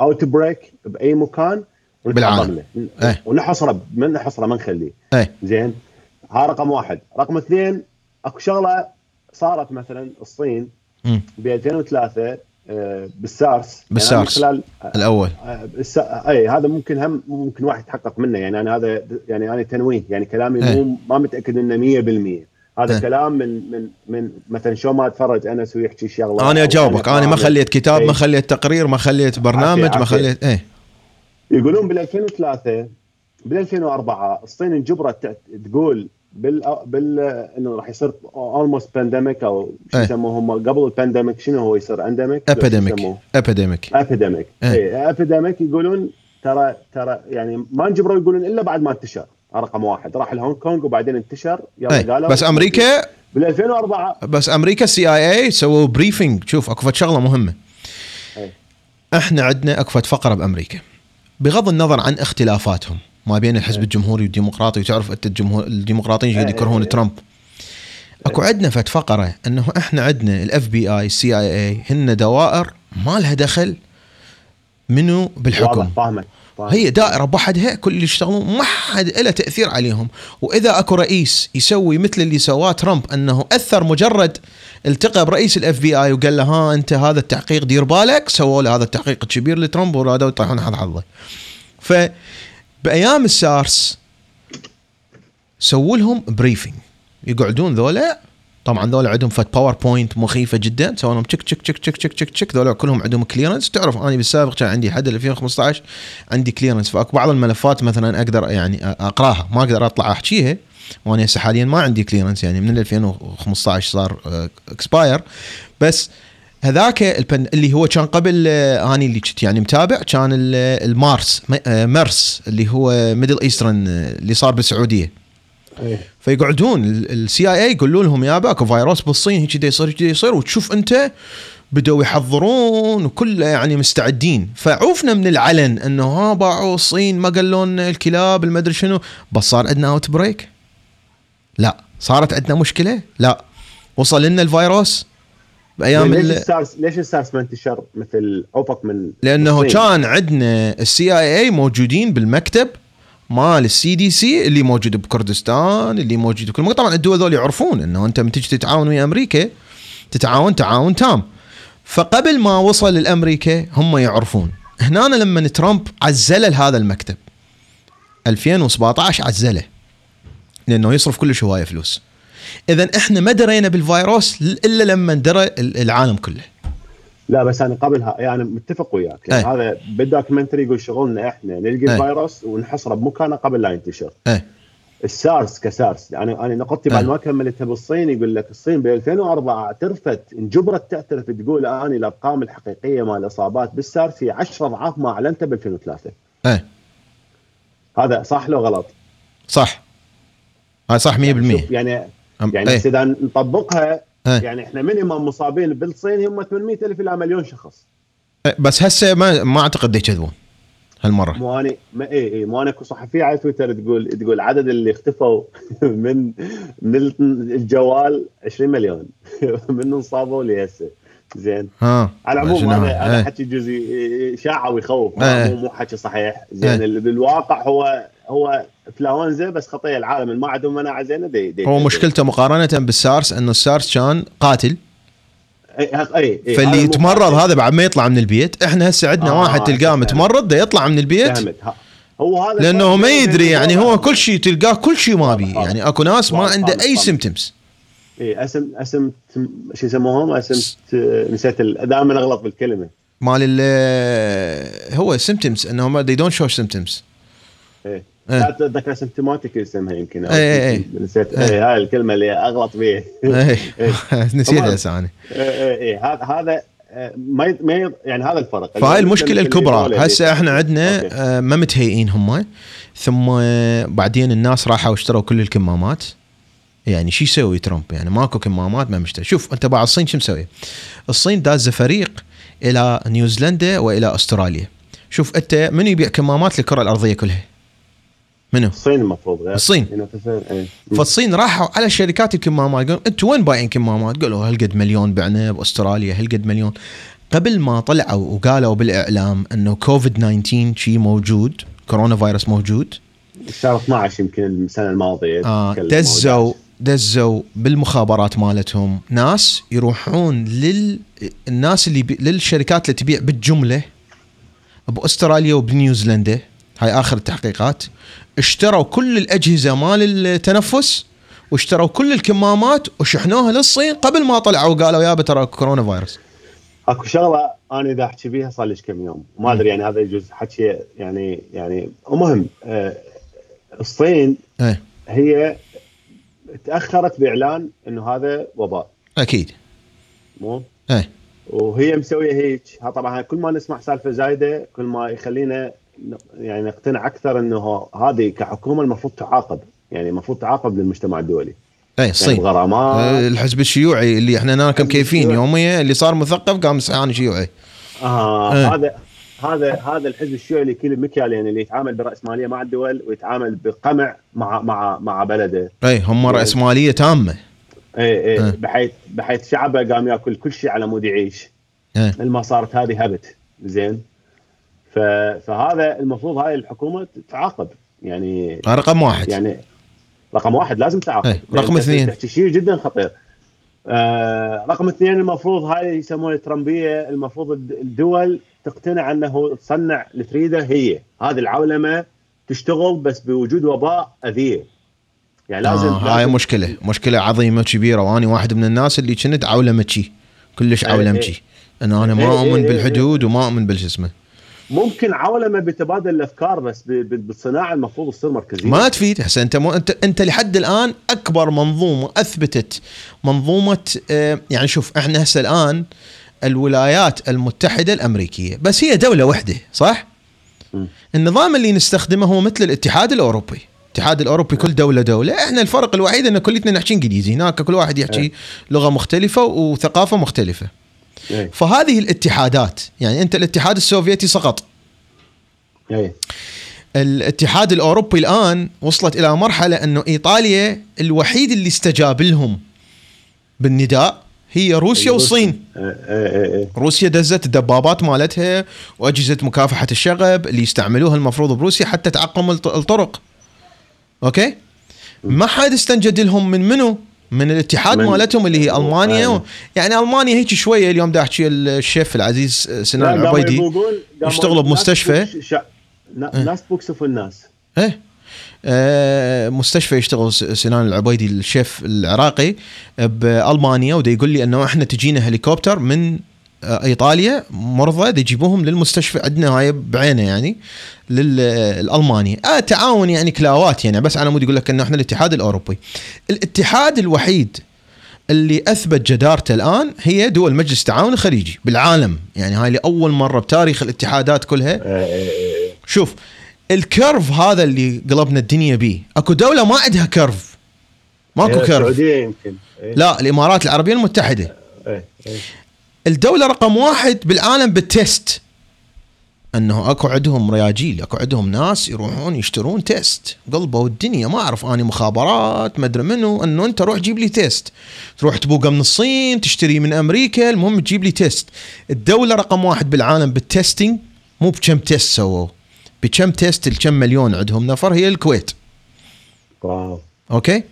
outbreak بأي مكان بالعالم. إيه. ونحصره من نحصره ما نخليه. إيه. زين؟ ها رقم واحد. رقم اثنين أكو شغلة صارت مثلا الصين. ب 2003 آه، بالسارس بالسارس. يعني خلال الأول آه، الس... أي هذا ممكن هم ممكن واحد يتحقق منه يعني أنا هذا يعني أنا تنويه يعني كلامي إيه. مو ما متأكد إنه 100% هذا إيه. كلام من من من مثلا شو ما أتفرج أنس ويحكي شغلة أنا أجاوبك أنا ما خليت كتاب إيه. ما خليت تقرير ما خليت برنامج ما. خليت إيه يقولون بال 2003 بال 2004 الصين انجبرت تقول بال بال إنه راح يصير almost pandemic أو شو إيه. يسموه هم قبل ال pandemic شنو هو يصير؟ endemic epidemic epidemic epidemic إيه. اي epidemic يقولون ترى ترى يعني ما انجبروا يقولون إلا بعد ما انتشر رقم واحد. راح لهونغ كونغ وبعدين انتشر يلا إيه. قالوا بس أمريكا بال 2004 بس أمريكا ال CIA سووا briefing شوف اكو شغلة مهمة. أي. إحنا عندنا اكو فقرة بأمريكا. بغض النظر عن اختلافاتهم. ما بين الحزب أي. الجمهوري والديمقراطي. وتعرف أنت الجمهور الديمقراطيين شو أي، يكرهون أي. ترامب. أكو عندنا فد فقرة إنه إحنا عندنا ال FBI ال CIA هن دوائر ما لها دخل منو بالحكم. فاهمك. هي دائرة بوحدها كل اللي يشتغلون ما حد له تأثير عليهم. وإذا أكو رئيس يسوي مثل اللي سواه ترامب إنه أثر مجرد التقى برئيس ال FBI وقال له ها أنت هذا التحقيق دير بالك. سووا له هذا التحقيق الكبير لترامب ورادوا يطيحون حظ حظه ف بأيام السارس سووا لهم briefing يقعدون ذولا طبعا ذولا عندهم فد PowerPoint مخيفة جدا سووا لهم تشك تشك تشك تشك تشك تشك تشك ذولا كلهم عندهم clearance تعرف أنا بالسابق كان عندي حد 2015 عندي clearance فأكو بعض الملفات مثلا أقدر يعني أقراها. ما أقدر أطلع أحكيها وأنا هسه حاليا ما عندي clearance يعني. من 2015 صار expire بس هذاك البن اللي هو كان قبل آه، أني اللي كنت يعني متابع كان ال- المارس آه، ميرس اللي هو Middle Eastern اللي صار بالسعودية. إيه. فيقعدون ال CIA يقولوا لهم يابا اكو فيروس بالصين هيك يصير هيك يصير وتشوف أنت بدوا يحضرون وكله يعني مستعدين. فعوفنا من العلن إنه ها باعوا الصين ما قالوا لنا الكلاب المدري شنو. بس صار عندنا outbreak لا صارت عندنا مشكلة. لا وصل لنا الفيروس. بأيام ليش ال- السارس ليش السارس ما انتشر مثل عفق من لأنه الصين؟ كان عندنا ال CIA موجودين بالمكتب مال ال CDC اللي موجود بكردستان اللي موجود بكل مكان. طبعا الدول ذول يعرفون إنه أنت من تجي تتعاون ويا أمريكا تتعاون تعاون تام. فقبل ما وصل الامريكا هم يعرفون. هنا لما ترامب عزل هذا المكتب 2017 عزله لأنه يصرف كل هوايه فلوس. إذا إحنا ما درينا بالفيروس إلا لما درى العالم كله لا بس أنا قبلها يعني متفق وياك يعني أي. هذا بال documentary يقول شغلنا إحنا نلقي أي. الفيروس ونحصره بمكانه قبل لا ينتشر إيه السارس كسارس يعني أنا نقطتي بعد أي. ما كملتها بالصين يقول لك الصين ب 2004 اعترفت انجبرت تعترف تقول اني الأرقام الحقيقية مال الإصابات بالسارس هي 10 أضعاف ما اعلنته ب 2003 إيه هذا صح لو غلط؟ صح هاي صح 100% شوف يعني أم- يعني إيه. هسه إذا نطبقها إيه. يعني إحنا مينيمم مصابين بالصين هم 800 ألف إلى مليون شخص إيه، بس هسه ما ما أعتقد يكذبون هالمرة مو أنا ما اي اي مو أنا صحفية على تويتر تقول تقول عدد اللي اختفوا من من الجوال 20 مليون من انصابوا لهسه زين ها على العموم؟ هذا هذا إيه. حكي جزئي اشاعه ويخوف إيه. مو مو حكي صحيح زين إيه. بالواقع هو هو انفلونزا بس خطيه العالم اللي ما عندهم مناعة زينة دي دي هو مشكلته مقارنة بالسارس إنه السارس كان قاتل اي اي اي فاللي يتمرض هذا بعد ما يطلع من البيت إحنا هسه عندنا آه، واحد تلقاه. متمرض ده يطلع من البيت هو هذا لأنه ما يدري يعني هو. كل شيء تلقاه كل شيء ما بي واضح. يعني أكو ناس ما. عنده. أي واضح. symptoms اي اسم اسم شو يسموهم اسم نسيت دائما أغلط بالكلمة مال ال- هو symptoms انه they don't show symptoms إيه إيه. اتذكر symptomatic اسمها يمكن أو إيه، إيه، إيه. نسيت. إيه. إيه هاي الكلمة اللي أغلط بيها إيه. إيه. نسيتها. هسه أنا إيه هذا هذا ما ما يعني هذا الفرق. فهاي المشكلة الكبرى. هسه إحنا. عندنا آه، ما متهيئين هم. ثم بعدين الناس راحوا اشتروا كل الكمامات. يعني شو يسوي ترامب؟ يعني ماكو كمامات ما مشتري. شوف أنت بعد الصين شو مسوي؟ الصين دازه فريق إلى نيوزيلندا وإلى أستراليا. شوف أنت من يبيع كمامات للكرة الأرضية كلها؟ منو الصين المفروض غير الصين. إيه. فالصين راحوا على شركات الكمامات قالوا أنتوا وين بايعين كمامات؟ قالوا هالقد مليون بعنا باستراليا هالقد مليون قبل ما طلعوا وقالوا بالإعلام إنه كوفيد 19 شيء موجود كورونا فيروس موجود شهر 12 يمكن السنة الماضية آه. دزوا دزوا بالمخابرات مالتهم ناس يروحون لل الناس اللي بي... للشركات اللي تبيع بالجملة بأستراليا وبنيوزيلندا هاي آخر التحقيقات اشتروا كل الأجهزة مال التنفس واشتروا كل الكمامات وشحنوها للصين قبل ما طلعوا وقالوا يابا ترى كورونا فيروس. أكو شغلة أنا إذا أحكي بيها صار لي كم يوم؟ ما أدري يعني هذا يجوز حكي يعني يعني المهم آه الصين إيه. هي تأخرت بإعلان إنه هذا وباء. أكيد. مو؟ إيه. وهي مسوية هيك. طبعا كل ما نسمع سالفة زايدة كل ما يخلينا يعني نقتنع أكثر إنه هذه كحكومة المفروض تعاقب يعني المفروض تعاقب للمجتمع الدولي اي الصين يعني غرامات آه، الحزب الشيوعي اللي إحنا هناك مكيفين. يوميا اللي صار مثقف قام سعاني شيوعي آه إيه. هذا هذا هذا الحزب الشيوعي اللي كيل المكيال يعني اللي يتعامل بالراسماليه مع الدول ويتعامل بقمع مع مع مع بلده اي هم راسماليه تامة اي إيه. اي بحيث بحيث شعبه قام ياكل كل شيء على مود يعيش إيه. لما صارت هذه هبت زين. فهذا المفروض هاي الحكومة تعاقب. يعني رقم واحد. يعني رقم واحد لازم تعاقب. إيه. رقم لأن اثنين. تحكي شيء جدا خطير. آه رقم اثنين المفروض هاي يسمونها الترمبيه المفروض الد- الدول تقتنع أنه تصنع اللي تريده هي. هذه العولمة تشتغل بس بوجود وباء أذية. يعني لازم, آه هاي لازم مشكلة. مشكلة عظيمة كبيره وأني واحد من الناس اللي كنت عولمتشي كلش إيه، عولمتشي ان أنا إيه، ما إيه، أؤمن إيه، بالحدود وما أؤمن بالشو اسمه ممكن عولمة بتبادل الأفكار بس بالصناعة المفروض تصير مركزية ما تفيد هسه أنت مو انت أنت لحد الآن أكبر منظومة أثبتت منظومة آه، يعني شوف إحنا هسه الآن الولايات المتحدة الأمريكية بس هي دولة واحدة صح؟ م. النظام اللي نستخدمه هو مثل الاتحاد الأوروبي الاتحاد الأوروبي كل دولة دولة إحنا الفرق الوحيد إن كلنا نحكي إنجليزي هناك كل واحد يحكي إيه. لغة مختلفة وثقافة مختلفة اي فهذه الاتحادات يعني أنت الاتحاد السوفيتي سقط. اي الاتحاد الأوروبي الآن وصلت إلى مرحلة أنه إيطاليا الوحيد اللي استجاب لهم بالنداء هي روسيا والصين. اي اي اي روسيا دزت الدبابات مالتها وأجهزة مكافحة الشغب اللي يستعملوها المفروض بروسيا حتى تعقم الط- الطرق. okay؟ ما حد استنجد لهم من منو؟ من الاتحاد من- مالتهم اللي هي ألمانيا أيوة. يعني ألمانيا هيك شوية اليوم دا احكي الشيف العزيز سنان العبيدي يشتغلوا بمستشفى. ناس بوكسفوا الناس إيه آه، مستشفى يشتغل سنان العبيدي الشيف العراقي بألمانيا ودا يقول لي إنه إحنا تجينا هليكوبتر من آه، إيطاليا مرضى يجيبوهم للمستشفى عندنا هاي بعينه يعني للالمانيا آه تعاون يعني كلاوات يعني بس على مود يقول لك إنه إحنا الاتحاد الأوروبي الاتحاد الوحيد اللي أثبت جدارته الآن هي دول مجلس التعاون الخليجي بالعالم يعني هاي لأول مرة بتاريخ الاتحادات كلها إي إي. شوف ال curve هذا اللي قلبنا الدنيا بيه أكو دولة ما عندها curve ماكو هي curve السعودية يمكن إي. لا الإمارات العربية المتحدة إي. إي. الدولة رقم واحد بالعالم بال test. أنه أكو عندهم رياجيل أكو عندهم ناس يروحون يشترون test قلبوا الدنيا ما أعرف أني مخابرات ما أدري منو أنه أنت روح جيب لي test تروح تبوقه من الصين تشتري من أمريكا المهم تجيب لي test الدولة رقم واحد بالعالم بال testing مو بكم test سووا. بكم test الكم مليون عندهم نفر؟ هي الكويت. Wow. Okay؟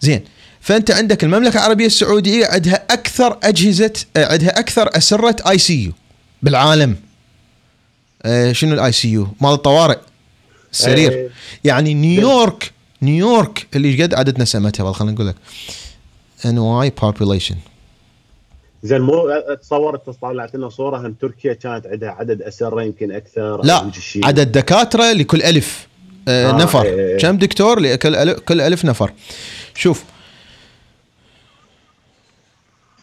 زين. فأنت عندك المملكة العربية السعودية عندها أكثر أجهزة آه، عندها أكثر أسرة ICU بالعالم. آه، شنو ال ICU مال الطوارئ. السرير إيه. يعني نيويورك نيويورك اللي قد عددنا سمتها والله خلينا نقول لك. NY population. زين مو اتصور انت طلعت لنا صورة هم تركيا كانت عندها عدد أسرة يمكن أكثر لا. عدد دكاترة لكل ألف. آه آه، نفر. إيه، إيه. كم دكتور؟ لكل ألف كل ألف نفر. شوف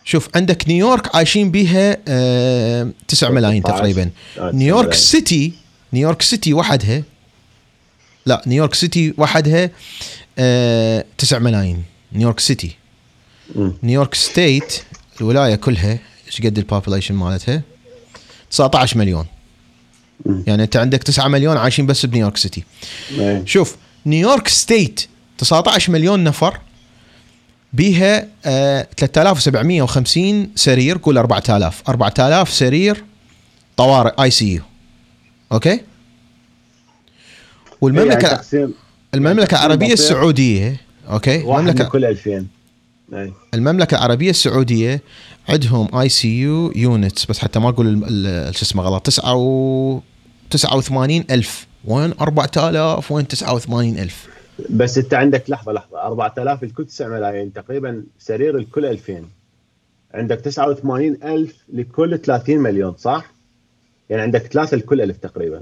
شوف عندك نيويورك عايشين بيها آه 9 ملايين 13. تقريبا آه، نيويورك ملايين. City نيويورك City وحدها لا نيويورك City وحدها آه 9 ملايين نيويورك City. نيويورك State الولاية كلها إيش قد ال population مالتها 19 مليون. يعني أنت عندك 9 مليون عايشين بس بنيويورك City إيه. شوف نيويورك State 19 مليون نفر بيها آه 3750 سرير قول 4000 4000 سرير طوارئ ICU okay؟ والمملكه يعني المملكة تقسيم العربية. السعودية okay؟ المملكه كل 2000 إيه. المملكة العربية السعودية عندهم ICU units بس حتى ما أقول شو اسمه غلط. 9 و 89 ألف. وين 4000 وين 89 ألف؟ بس انت عندك لحظة لحظة 4000 الكل 9 ملايين تقريبا سرير الكل 2000 عندك 89000 لكل 30 مليون صح؟ يعني عندك ثلاثة لكل ألف تقريبا.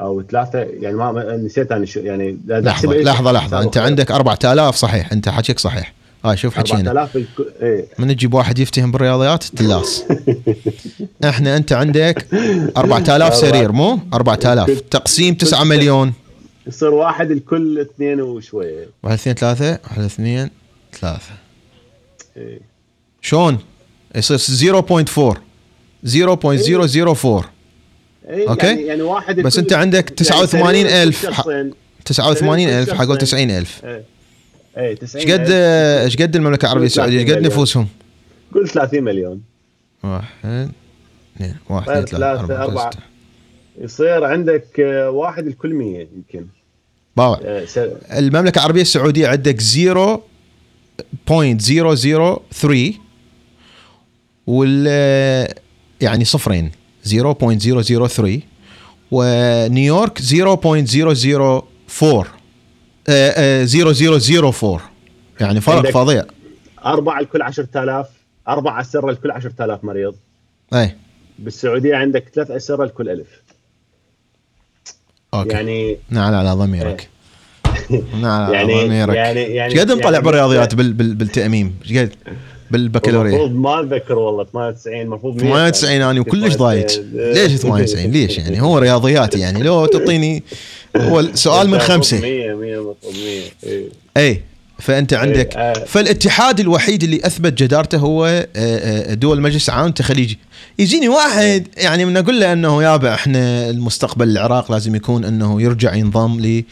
أو ثلاثة يعني ما نسيت أنا شو يعني لحظة إيش لحظة لحظة. أنت. عندك 4000 صحيح أنت حكيك صحيح. هاي شوف حكينا. 4000 الكل إيه. من تجيب واحد يفتهم بالرياضيات؟ تلاس إحنا أنت عندك 4000 سرير مو؟ 4000 تقسيم 9 مليون. يصير واحد لكل اثنين وشوية واحد اثنين ثلاثة واحد اثنين ثلاثة إيه. شلون؟ يصير 0.4 0.004 إيه، أوكي. يعني, يعني واحد بس أنت عندك يعني 89,000 تقريباً كل شخصين. 89000 كل حقول شخصين. 90000 إيه إيه 90 إيش قد إيش قد المملكة العربية السعودية؟ إيش قد. نفوسهم؟ قول 30 مليون واحد اثنين واحد اثنين ثلاثة أربعة يصير عندك آه، واحد الكل 100 يمكن. باوع آه، المملكة العربية السعودية عندك 0.003 وال آه، يعني صفرين 0.003 ونيويورك 0.004 0004 يعني فرق فظيع. أربعة لكل 10000 أربعة أسرة لكل 10000 مريض. أي بالسعودية عندك ثلاث أسرة لكل 1000 أوكي. يعني نعل على ضميرك. إيه. نعل على يعني ضميرك. يعني يعني قد مطلع يعني بالرياضيات بال بال بالتأميم؟ إيش قد بالبكالوريا؟ المفروض ما أتذكر والله 98 المفروض 98 يعني. أنا وكلش ضايج ليش 98 ليش يعني؟ هو رياضيات يعني. لو تعطيني هو سؤال من خمسة. 100 100 100 اي فأنت إيه، عندك آه. فالاتحاد الوحيد اللي أثبت جدارته هو آه، آه، دول مجلس عام الخليجي يجيني واحد يعني من أقول له إنه يابا إحنا المستقبل العراق لازم يكون إنه يرجع ينضم لي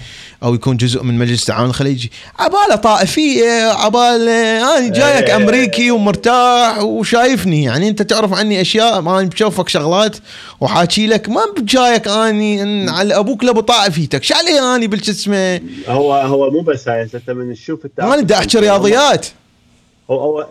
أو يكون جزء من مجلس التعاون الخليجي. عباله طائفية عباله أنا جايك إيه. أمريكي ومرتاح وشايفني يعني أنت تعرف عني أشياء ما بشوفك شغلات وحاكي لك ما بجايك أني إن على أبوك لأبو طائفيتك شو علي أني بالش اسمه هو هو مو بس هاي أنت من تشوف ما بدي أحكي رياضيات. هو هو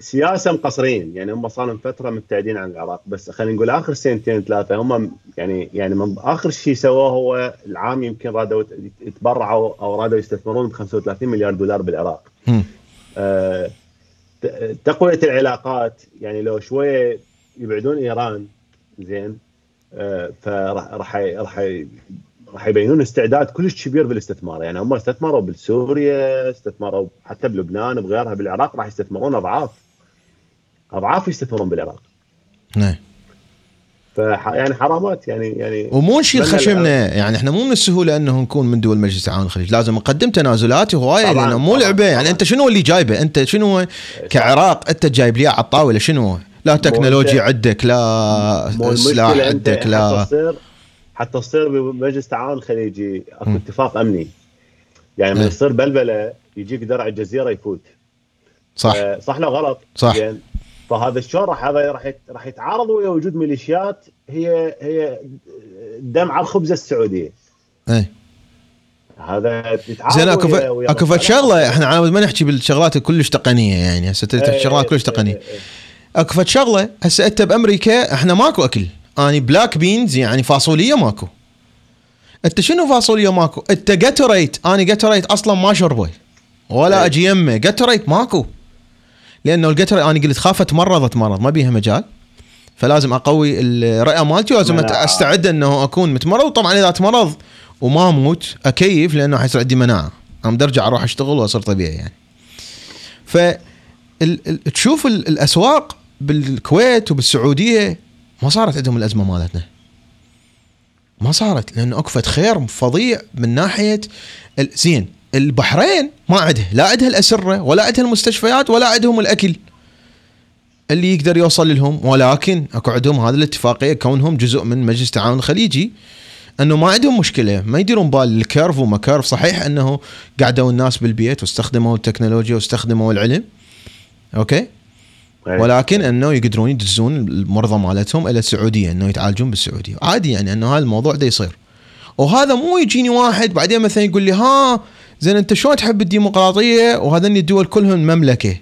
سياسة مقصرين. يعني هم صار لهم فترة مبتعدين عن العراق. بس خلينا نقول آخر سنتين ثلاثة هم يعني يعني من آخر شيء سووه هو العام يمكن رادوا يتبرعوا أو رادوا يستثمرون ب 35 مليار دولار بالعراق. آه، تقوية العلاقات. يعني لو شوية يبعدون إيران زين آه، فراح راح راح راح يبينون استعداد كلش كبير بالاستثمار. يعني هم استثمروا بسوريا استثمروا حتى بلبنان بغيرها بالعراق راح يستثمرون أضعاف أضعاف يستثمرون بالعراق. نعم. فح يعني حرامات يعني يعني ومو نشيل خشمنا يعني إحنا مو من السهولة إنه نكون من دول مجلس التعاون الخليجي لازم نقدم تنازلات هواية لأنه مو لعبة. يعني. أنت شنو اللي جايبه؟ أنت شنو؟ كعراق أنت جايب لي على الطاوله شنو لا تكنولوجيا عندك لا سلاح عندك لا. حتى تصير بمجلس التعاون الخليجي أكو. اتفاق أمني يعني من إيه. يصير بلبلة يجيك درع الجزيرة يفوت صح آه، صح لو غلط صح. زين فهذا شلون راح هذا راح راح يتعارض ويا وجود ميليشيات هي هي دم على الخبزه السعوديه اي هذا يتعارض زين أكو ويا- أكو فد. شغله إحنا عاوز ما نحكي بالشغلات كلش تقنية يعني هسه إيه، الشغلات كلش إيه، تقنية إيه، إيه. أكو فد شغله هسه أنت بأمريكا إحنا ماكو أكل اني بلاك بينز يعني فاصوليا ماكو. انت شنو فاصوليا ماكو؟ انت جاتوريت اني جاتوريت أصلا ما شربه ولا. أجي يمه جاتوريت ماكو. لأنه الجاتوريت أنا قلت خاف اتمرض اتمرض ما بيها مجال. فلازم أقوي الرئة مالتي ولازم. أستعد إنه أكون متمرض. طبعا إذا أتمرض وما أموت أكيف لأنه حيصير عندي مناعة. بدي ارجع أروح أشتغل وأصير طبيعي يعني. ف تشوف ال- الأسواق بالكويت وبالسعودية ما صارت عندهم الأزمة مالتنا. ما صارت لأنه أكو فد خير فظيع من ناحية زين البحرين ما عندها لا عندها الأسرة ولا عندها المستشفيات ولا عندهم الأكل اللي يقدر يوصل لهم. ولكن أكو عندهم هذه الاتفاقية كونهم جزء من مجلس التعاون الخليجي أنه ما عندهم مشكلة. ما يديرون بال ال curve وما curve. صحيح أنه قعدوا الناس بالبيت واستخدموا التكنولوجيا واستخدموا العلم. Okay. ولكن أنه يقدرون يدزون المرضى مالتهم إلى السعودية أنه يتعالجون بالسعودية. عادي يعني أنه هذا الموضوع ده يصير. وهذا مو يجيني واحد بعدين مثلا يقول لي ها زين أنت شلون تحب الديمقراطية؟ وهذني الدول كلهم مملكة.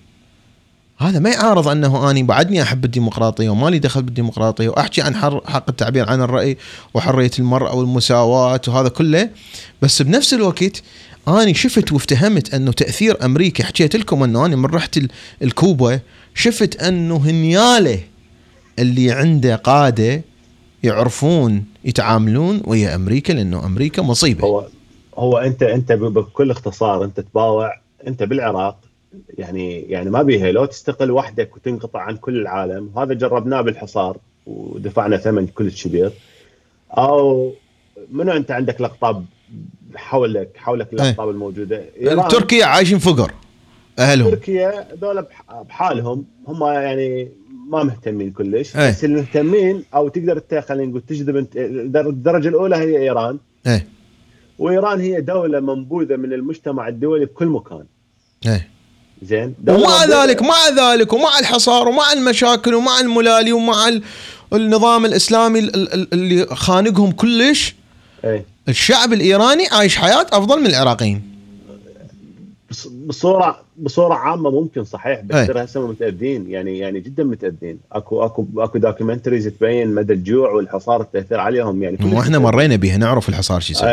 هذا ما يعارض أنه أني بعدني أحب الديمقراطية وما لي دخل بالديمقراطية وأحكي عن حق التعبير عن الرأي وحرية المرأة والمساواة وهذا كله. بس بنفس الوقت أني شفت وافتهمت أنه تأثير أمريكا حكيت لكم أنه أنا من رحت ال- الكوبا شفت أنه هنيالة اللي عنده قادة يعرفون يتعاملون ويا أمريكا لأنه أمريكا مصيبة. هو هو انت أنت بكل اختصار أنت تباوع أنت بالعراق. يعني يعني ما بيها. لو تستقل وحدك وتنقطع عن كل العالم وهذا جربناه بالحصار ودفعنا ثمن كلش كبير. أو منو أنت عندك الاقطاب حولك حولك الاقطاب الموجودة؟ تركيا عايشين فقر. أهلهم. تركيا دولة بحالهم هم يعني ما مهتمين كلش أيه. بس المهتمين أو تقدر خلينا نقول تجذب الدرجة الأولى هي إيران. إيه. وإيران هي دولة منبوذة من المجتمع الدولي بكل مكان. إيه. زين؟ ومع ذلك مع ذلك ومع الحصار ومع المشاكل ومع الملالي ومع النظام الإسلامي اللي خانقهم كلش إيه. الشعب الإيراني عايش حياة أفضل من العراقيين. بصوره بصورة عامة ممكن صحيح بس ترى هسه متاذين يعني يعني جدا متاذين اكو اكو أكو documentaries تبين مدى الجوع والحصار التاثير عليهم يعني مو إحنا مرينا بها نعرف الحصار شو يسوي.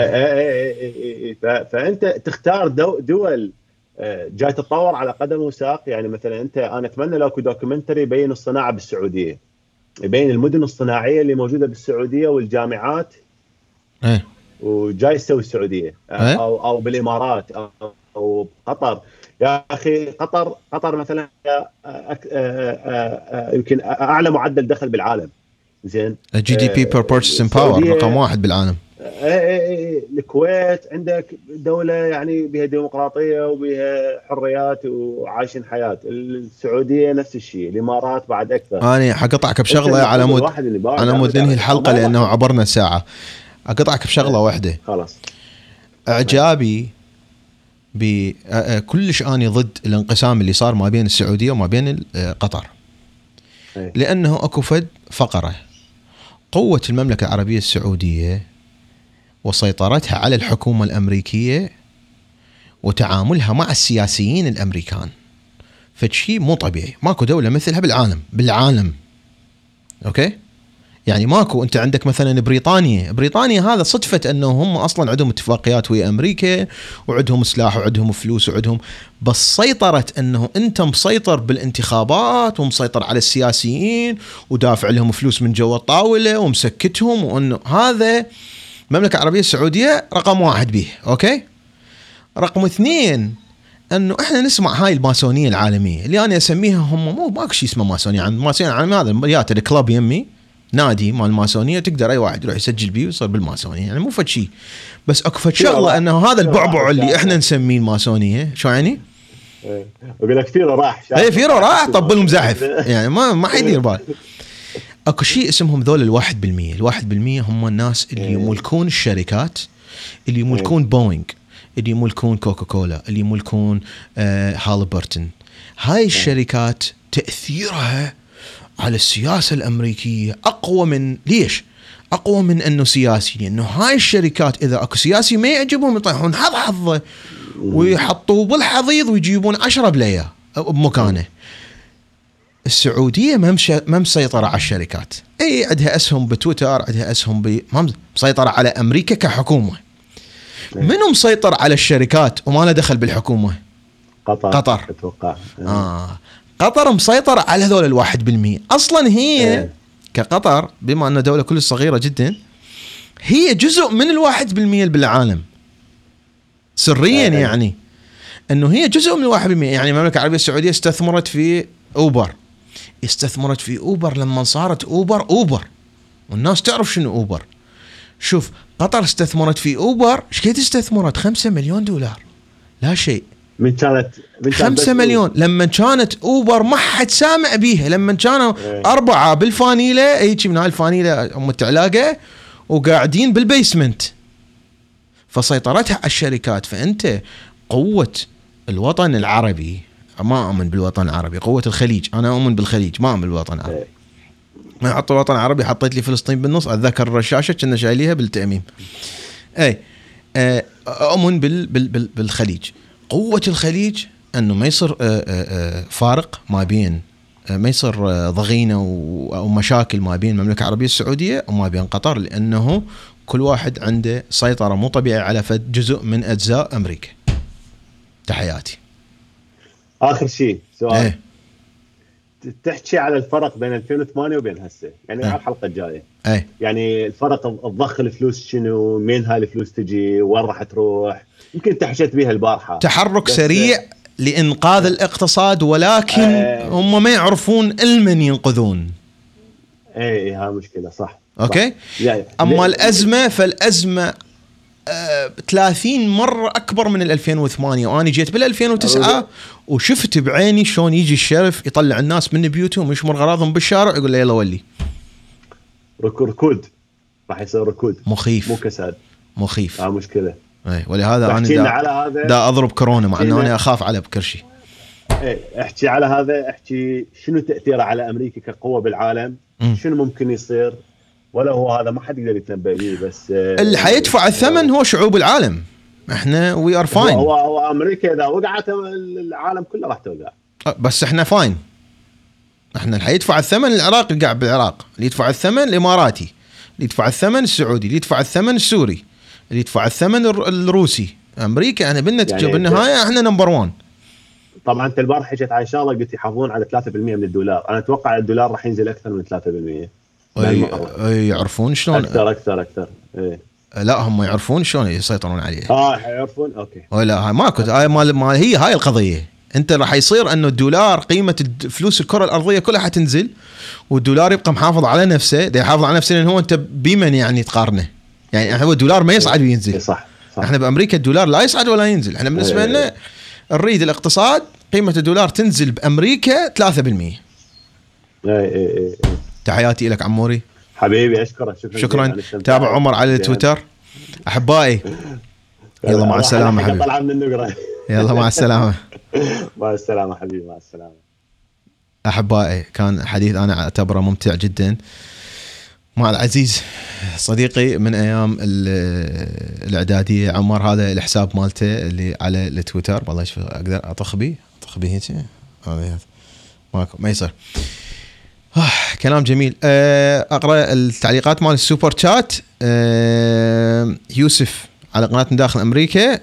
فأنت تختار دو دول آه، جاي تتطور على قدم وساق. يعني مثلا أنت أنا أتمنى لو أكو documentary يبين الصناعة بالسعودية. يبين المدن الصناعية اللي موجودة بالسعودية والجامعات. إيه. وجاي يسوي السعودية. إيه؟ أو أو بالإمارات أو, أو قطر. يا أخي قطر قطر مثلا يمكن أعلى معدل دخل بالعالم. زين؟ ال GDP per purchasing power رقم واحد بالعالم. إيه، إيه، إيه، الكويت عندك دولة يعني بها ديمقراطية وبها حريات وعايشين حياة. السعودية نفس الشيء الإمارات بعد أكثر. أنا حقطعك بشغلة على مود على مود ننهي الحلقة لأنه عبرنا ساعة. أقطعك بشغلة واحدة. خلاص. إعجابي بكلش أني ضد الانقسام اللي صار ما بين السعودية وما بين قطر. لأنه أكو فد فقرة. قوة المملكة العربية السعودية وسيطرتها على الحكومة الأمريكية وتعاملها مع السياسيين الأمريكان. فشي مو طبيعي. ماكو دولة مثلها بالعالم. بالعالم. Okay؟ يعني ماكو. انت عندك مثلا بريطانيا. بريطانيا هذا صدفة أنه هم أصلا عندهم اتفاقيات ويا أمريكا وعندهم سلاح وعندهم فلوس وعندهم بس سيطره أنه أنت مسيطر بالانتخابات ومسيطر على السياسيين ودافع لهم فلوس من جوا الطاولة ومسكتهم وأنه هذا المملكة العربية السعودية رقم واحد به. Okay؟ رقم اثنين أنه إحنا نسمع هاي الماسونية العالمية. اللي أنا أسميها هم مو ماكو شيء اسمه ماسونية. عند الماسونيه العالميه هذا الكلاب يمي. نادي مال الماسونيه تقدر أي واحد يروح يسجل بيه ويصير بالماسونية. يعني مو فد شيء بس أكو فد شغله إنه هذا البعبع اللي إحنا نسميه الماسونيه شو يعني؟ أقول لك فيرو راح. اي فيرو راح. طب لهم زحف يعني ما ما حيدير بال أكو شيء اسمهم ذول الواحد بالمية. الواحد بالمية هم الناس اللي يملكون الشركات اللي يملكون بوينغ اللي يملكون كوكا كولا اللي يملكون آه هالبرتون هاي الشركات تأثيرها على السياسة الأمريكية أقوى من ليش؟ أقوى من أنه سياسي لأنه هاي الشركات إذا أكو سياسي ما يعجبهم يطيحون حظ حظه ويحطوه بالحضيض ويجيبون عشرة بلية بمكانه. السعودية ما ما مسيطره على الشركات، إي عندها أسهم بتويتر، عندها أسهم ب ما مسيطره على أمريكا كحكومة. منو مسيطر على الشركات وما له دخل بالحكومة؟ قطر قطر أتوقع آه قطر مسيطرة على هذول الواحد بالمية. أصلا هي إيه. كقطر بما أنها دولة كل صغيرة جدا هي جزء من الواحد بالمية بالعالم. سريا إيه. يعني. أنه هي جزء من الواحد بالمية. يعني المملكة العربية السعودية استثمرت في أوبر. استثمرت في أوبر. لما صارت أوبر أوبر. والناس تعرف شنو أوبر. شوف قطر استثمرت في أوبر. إيش استثمرت؟ 5 مليون دولار. لا شيء. من كانت من 5 مليون. لما كانت أوبر ما حد سامع بيها. لما كانوا إيه. أربعة بالفانيله هيك من هاي الفانيله متعلاقه وقاعدين بالبيسمنت. فسيطرتها على الشركات. فأنت قوة الوطن العربي ما أؤمن بالوطن العربي قوة الخليج. أنا أؤمن بالخليج ما أؤمن بالوطن العربي. إيه. ما يحط الوطن العربي حطيت لي فلسطين بالنص أتذكر الرشاشة كنا شايليها بالتأميم. اي إيه، أؤمن بال بال بالخليج. قوة الخليج أنه ما يصير آه، آه، آه، فارق ما بين ما يصير ضغينة أو مشاكل ما بين المملكة العربية السعودية وما بين قطر لأنه كل واحد عنده سيطرة مو طبيعية على فد جزء من أجزاء أمريكا. تحياتي. آخر شيء سؤال إيه؟ تحكي على الفرق بين 2008 وبين هسه. يعني إيه؟ على الحلقة الجاية. إيه؟ يعني الفرق الضخ الفلوس شنو مين هاي الفلوس تجي وين راح تروح. يمكن انت حكيت بها البارحة. تحرك سريع لإنقاذ الاقتصاد ولكن آه هم ما يعرفون إلمن ينقذون. اي اي هاي مشكلة صح. okay؟ يعني أما الأزمة فالأزمة 30 مرة أكبر من ال 2008 وأنا جيت بال 2009 وشفت بعيني شلون يجي ال sheriff يطلع الناس من بيوتهم ويشمر غراضهم بالشارع يقول له يلا ولي. رك- ركود. راح يصير ركود. مخيف. مو كساد. مخيف. ها مشكلة. اي ولهذا أنا دا, على هذا. دا أضرب كورونا مع إنه أنا أخاف على بكرشي إيه احكي على هذا. احكي شنو تأثيره على أمريكا كقوة بالعالم؟ مم. شنو ممكن يصير؟ ولا هو هذا ما حد يقدر يتنبأ به بس آه، اللي حيدفع الثمن هو شعوب العالم. إحنا we are fine هو, هو أمريكا إذا وقعت العالم كله راح توقع. بس إحنا fine إحنا اللي حيدفع الثمن العراقي قاعد بالعراق. اللي يدفع الثمن الإماراتي. اللي يدفع الثمن السعودي. اللي يدفع الثمن السوري. اللي يدفع الثمن الر- الروسي. أمريكا أنا بالنتيجه يعني بالنهاية إحنا number 1 طبعا أنت البارحه حكيت على شغله قلت يحافظون على 3% من الدولار. أنا أتوقع الدولار راح ينزل أكثر من 3% بهالمرة. يعرفون شلون؟ أكثر أكثر أكثر. إيه. لا هم يعرفون شلون يسيطرون عليه. آه حيعرفون أوكي. ولا هاي ماكو هاي مال ما هي هاي القضية. أنت راح يصير إنه الدولار قيمة فلوس الكرة الأرضية كلها حتنزل والدولار يبقى محافظ على نفسه. ده يحافظ على نفسه لأن هو أنت بمن يعني تقارنه؟ يعني هو الدولار ما يصعد إيه وينزل. صح صح. إحنا بأمريكا الدولار لا يصعد ولا ينزل. إحنا بالنسبة إيه. لنا نريد الاقتصاد قيمة الدولار تنزل بأمريكا 3% إيه إيه إيه إيه. تحياتي لك عموري. حبيبي أشكرك شكرا شكرا. تابع عمر على زين. التويتر أحبائي يلا مع راح حبيبي. اطلع من النقره يلا مع السلامة. مع السلامة حبيبي مع السلامة. أحبائي كان حديث أنا أعتبره ممتع جدا. مع العزيز صديقي من أيام ال- الإعدادية عمر هذا الحساب مالته اللي على التويتر. والله شوف أقدر اطخ بيه اطخ بيه هيك ما يصير. آه كلام جميل. آه أقرأ التعليقات مال ال super chat. آه يوسف على قناة داخل أمريكا.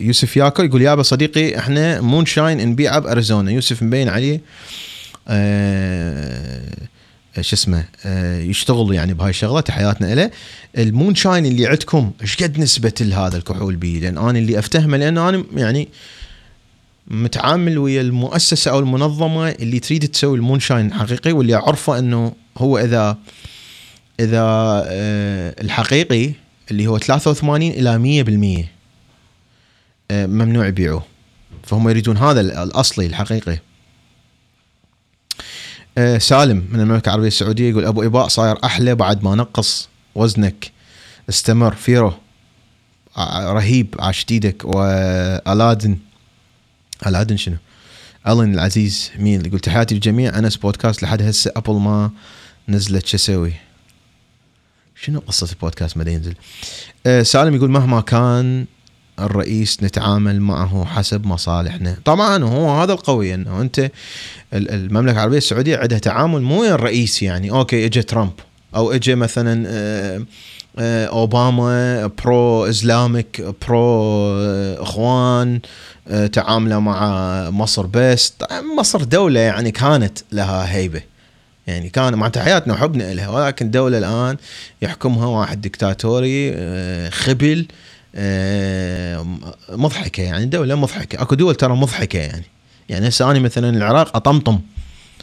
يوسف ياكل يقول يابا صديقي إحنا moonshine نبيعه باريزونا يوسف مبين عليه. آه شو اسمه؟ آه يشتغل يعني بهاي الشغلة تحياتنا له المون شاين اللي عندكم إيش قد نسبة هذا الكحول بيه لأن أنا اللي أفتهمه لأن أنا يعني متعامل ويا المؤسسة أو المنظمة اللي تريد تسوي المون شاين حقيقي واللي أعرفه إنه هو إذا إذا آه الحقيقي اللي هو 83 إلى 100% آه ممنوع يبيعوه. فهم يريدون هذا ال- الأصلي الحقيقي. آه سالم من المملكة العربية السعودية يقول أبو إباء صاير أحلى بعد ما نقص وزنك. استمر. فيرو رهيب. عاش إيدك وألادن. الادن شنو؟ ألن العزيز مين يقول تحياتي للجميع انس بودكاست لحد هسه أبل ما نزلت شو أسوي؟ شنو قصة البودكاست ما ينزل؟ آه سالم يقول مهما كان الرئيس نتعامل معه حسب مصالحنا طبعا هو هذا القوي إنه أنت ال- المملكة العربية السعودية عندها تعامل مو الرئيس يعني okay اجى ترامب أو اجى مثلا آه، اوباما pro Islamic pro آه، اخوان آه، تعامله مع مصر بس. مصر دولة يعني كانت لها هيبة. يعني كان مع تحياتنا وحبنا لها ولكن دولة الآن يحكمها واحد دكتاتوري آه، خبل آه، مضحكة يعني دولة مضحكة. أكو دول ترى مضحكة يعني. يعني هسه أنا مثلا العراق أطمطم.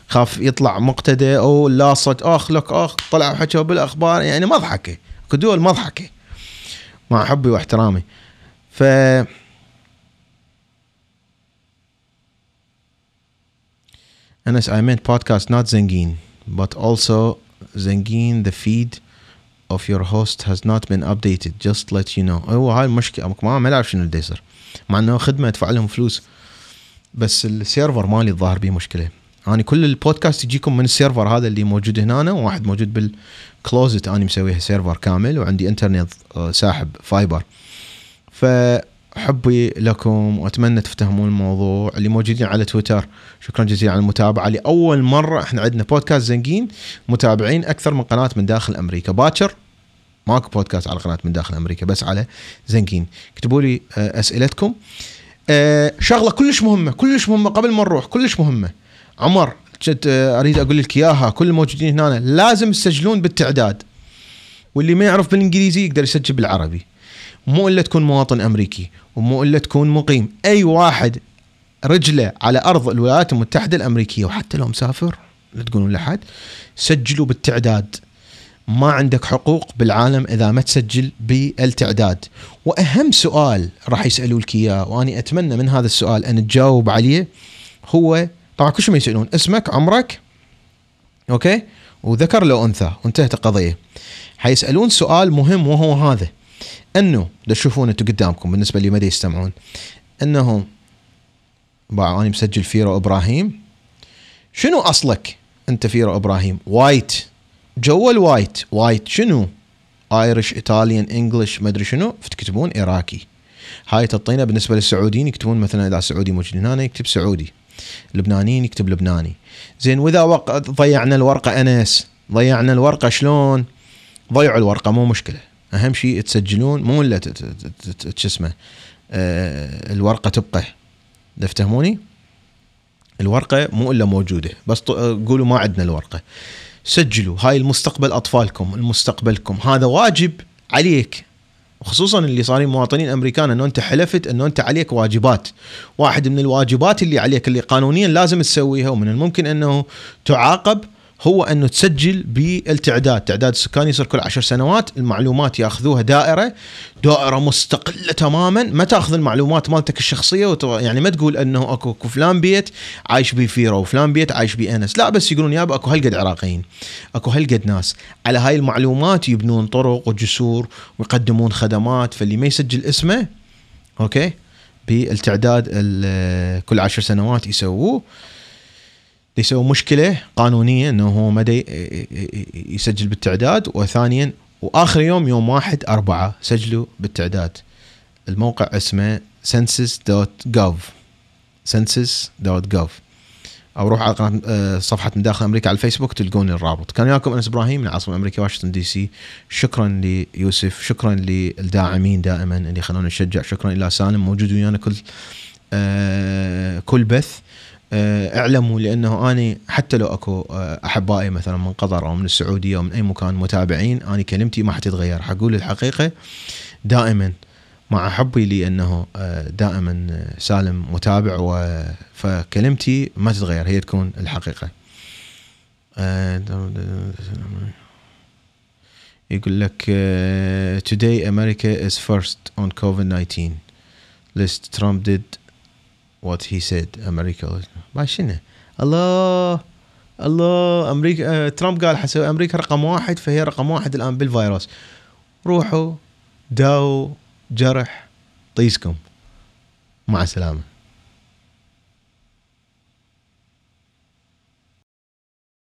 خاف يطلع مقتدى أو لاصت أخ لك أخ طلعوا حكوا بالأخبار يعني مضحكة. اكو دول مضحكه مع حبي واحترامي ف Anas, I meant podcast, not Zengin, but also Zengin, the feed of your host has not been updated. Just let you know. هو هاي المشكلة ما ما شنو اللي يصير. مع إنه خدمة ادفع لهم فلوس بس ال server مالي الظاهر بيه مشكلة. أنا كل البودكاست يجيكم من ال server هذا اللي موجود هنا وواحد موجود بال closet أنا مسويها server كامل وعندي انترنت آه، ساحب fiber. فحبي لكم وأتمنى تفتهمون الموضوع. اللي موجودين على تويتر شكرا جزيلا على المتابعة. لأول مرة إحنا عندنا بودكاست زنقين متابعين أكثر من قناة من داخل أمريكا. باكر ماكو بودكاست على قناة من داخل أمريكا بس على زنقين. اكتبوا لي آه، أسئلتكم. آه، شغلة كلش مهمة كلش مهمة قبل ما نروح كلش مهمة. عمر كنت آه، أريد أقول لك إياها. كل الموجودين هنا لازم تسجلون بالتعداد. واللي ما يعرف بالإنجليزي يقدر يسجل بالعربي. مو إلا تكون مواطن أمريكي ومو إلا تكون مقيم. أي واحد رجله على أرض الولايات المتحدة الأمريكية وحتى لو مسافر لا تقولون لحد سجلوا بالتعداد. ما عندك حقوق بالعالم إذا ما تسجل بالتعداد. وأهم سؤال راح يسالوا لك إياه وأني أتمنى من هذا السؤال أن تجاوب عليه هو طبعا كل شيء ما يسألون اسمك عمرك؟ أوكي؟ وذكر لو أنثى وانتهت القضية. حيسألون سؤال مهم وهو هذا. إنه تشوفون أنتم قدامكم بالنسبة اللي ما يستمعون. إنه أنا مسجل فيرو إبراهيم. شنو أصلك أنت فيرو إبراهيم؟ white. جوا ال white. white شنو؟ Irish Italian English ما أدري شنو. تكتبون عراقي هاي تعطينا بالنسبة للسعوديين يكتبون مثلا إذا سعودي موجود هنا يكتب سعودي. لبنانيين يكتب لبناني. زين وإذا وق... ضيعنا الورقة أنس ضيعنا الورقة شلون؟ ضيعوا الورقة مو مشكلة. أهم شيء تسجلون مو إلا شو اسمه آه، الورقة تبقى. تفهموني الورقة مو إلا موجودة بس قولوا ما عندنا الورقة. سجلوا هاي المستقبل أطفالكم المستقبلكم. هذا واجب عليك. وخصوصا اللي صارين مواطنين أمريكان إنه أنت حلفت إنه أنت عليك واجبات. واحد من الواجبات اللي عليك اللي قانونيا لازم تسويها ومن الممكن إنه تعاقب هو أنه تسجل بالتعداد، تعداد السكاني يصير كل عشر سنوات، المعلومات يأخذوها دائرة، دائرة مستقلة تماما، ما تأخذ المعلومات مالتك الشخصية وتو... يعني ما تقول أنه أكو أكو فلان بيت عايش بيه فيرو وفلان بيت عايش بيه انس، لا بس يقولون يابا أكو هالقد عراقيين، أكو هالقد ناس، على هاي المعلومات يبنون طرق وجسور ويقدمون خدمات، فاللي ما يسجل اسمه okay بالتعداد كل عشر سنوات يسووه. يسوي مشكلة قانونيه إنه هو مدى يسجل بالتعداد وثانيا وآخر يوم يوم واحد أربعة سجلوا بالتعداد. الموقع اسمه census.gov census.gov أو روح على قناة آه، صفحة من داخل أمريكا على الفيسبوك تلقون الرابط. كان وياكم أنس إبراهيم من العاصمة الأمريكية واشنطن دي سي. شكرا ليوسف شكرا للداعمين دائما اللي يخلونا نشجع شكرا إلى سالم موجود ويانا كل آه كل بث. اعلموا لأنه أني حتى لو أكو آه، أحبائي مثلا من قطر أو من السعودية أو من أي مكان متابعين أني كلمتي ما حتتغير. حقول الحقيقة دائما مع حبي لي أنه آه، دائما سالم متابع فكلمتي ما تتغير. هي تكون الحقيقة. يقول لك today America is first on COVID-19 list Trump did what he said. أمريكا. ما شنو الله الله أمريكا ترامب قال حسوي أمريكا رقم واحد فهي رقم واحد الآن بالفيروس. روحوا داو جرح طيسكم. مع السلامة.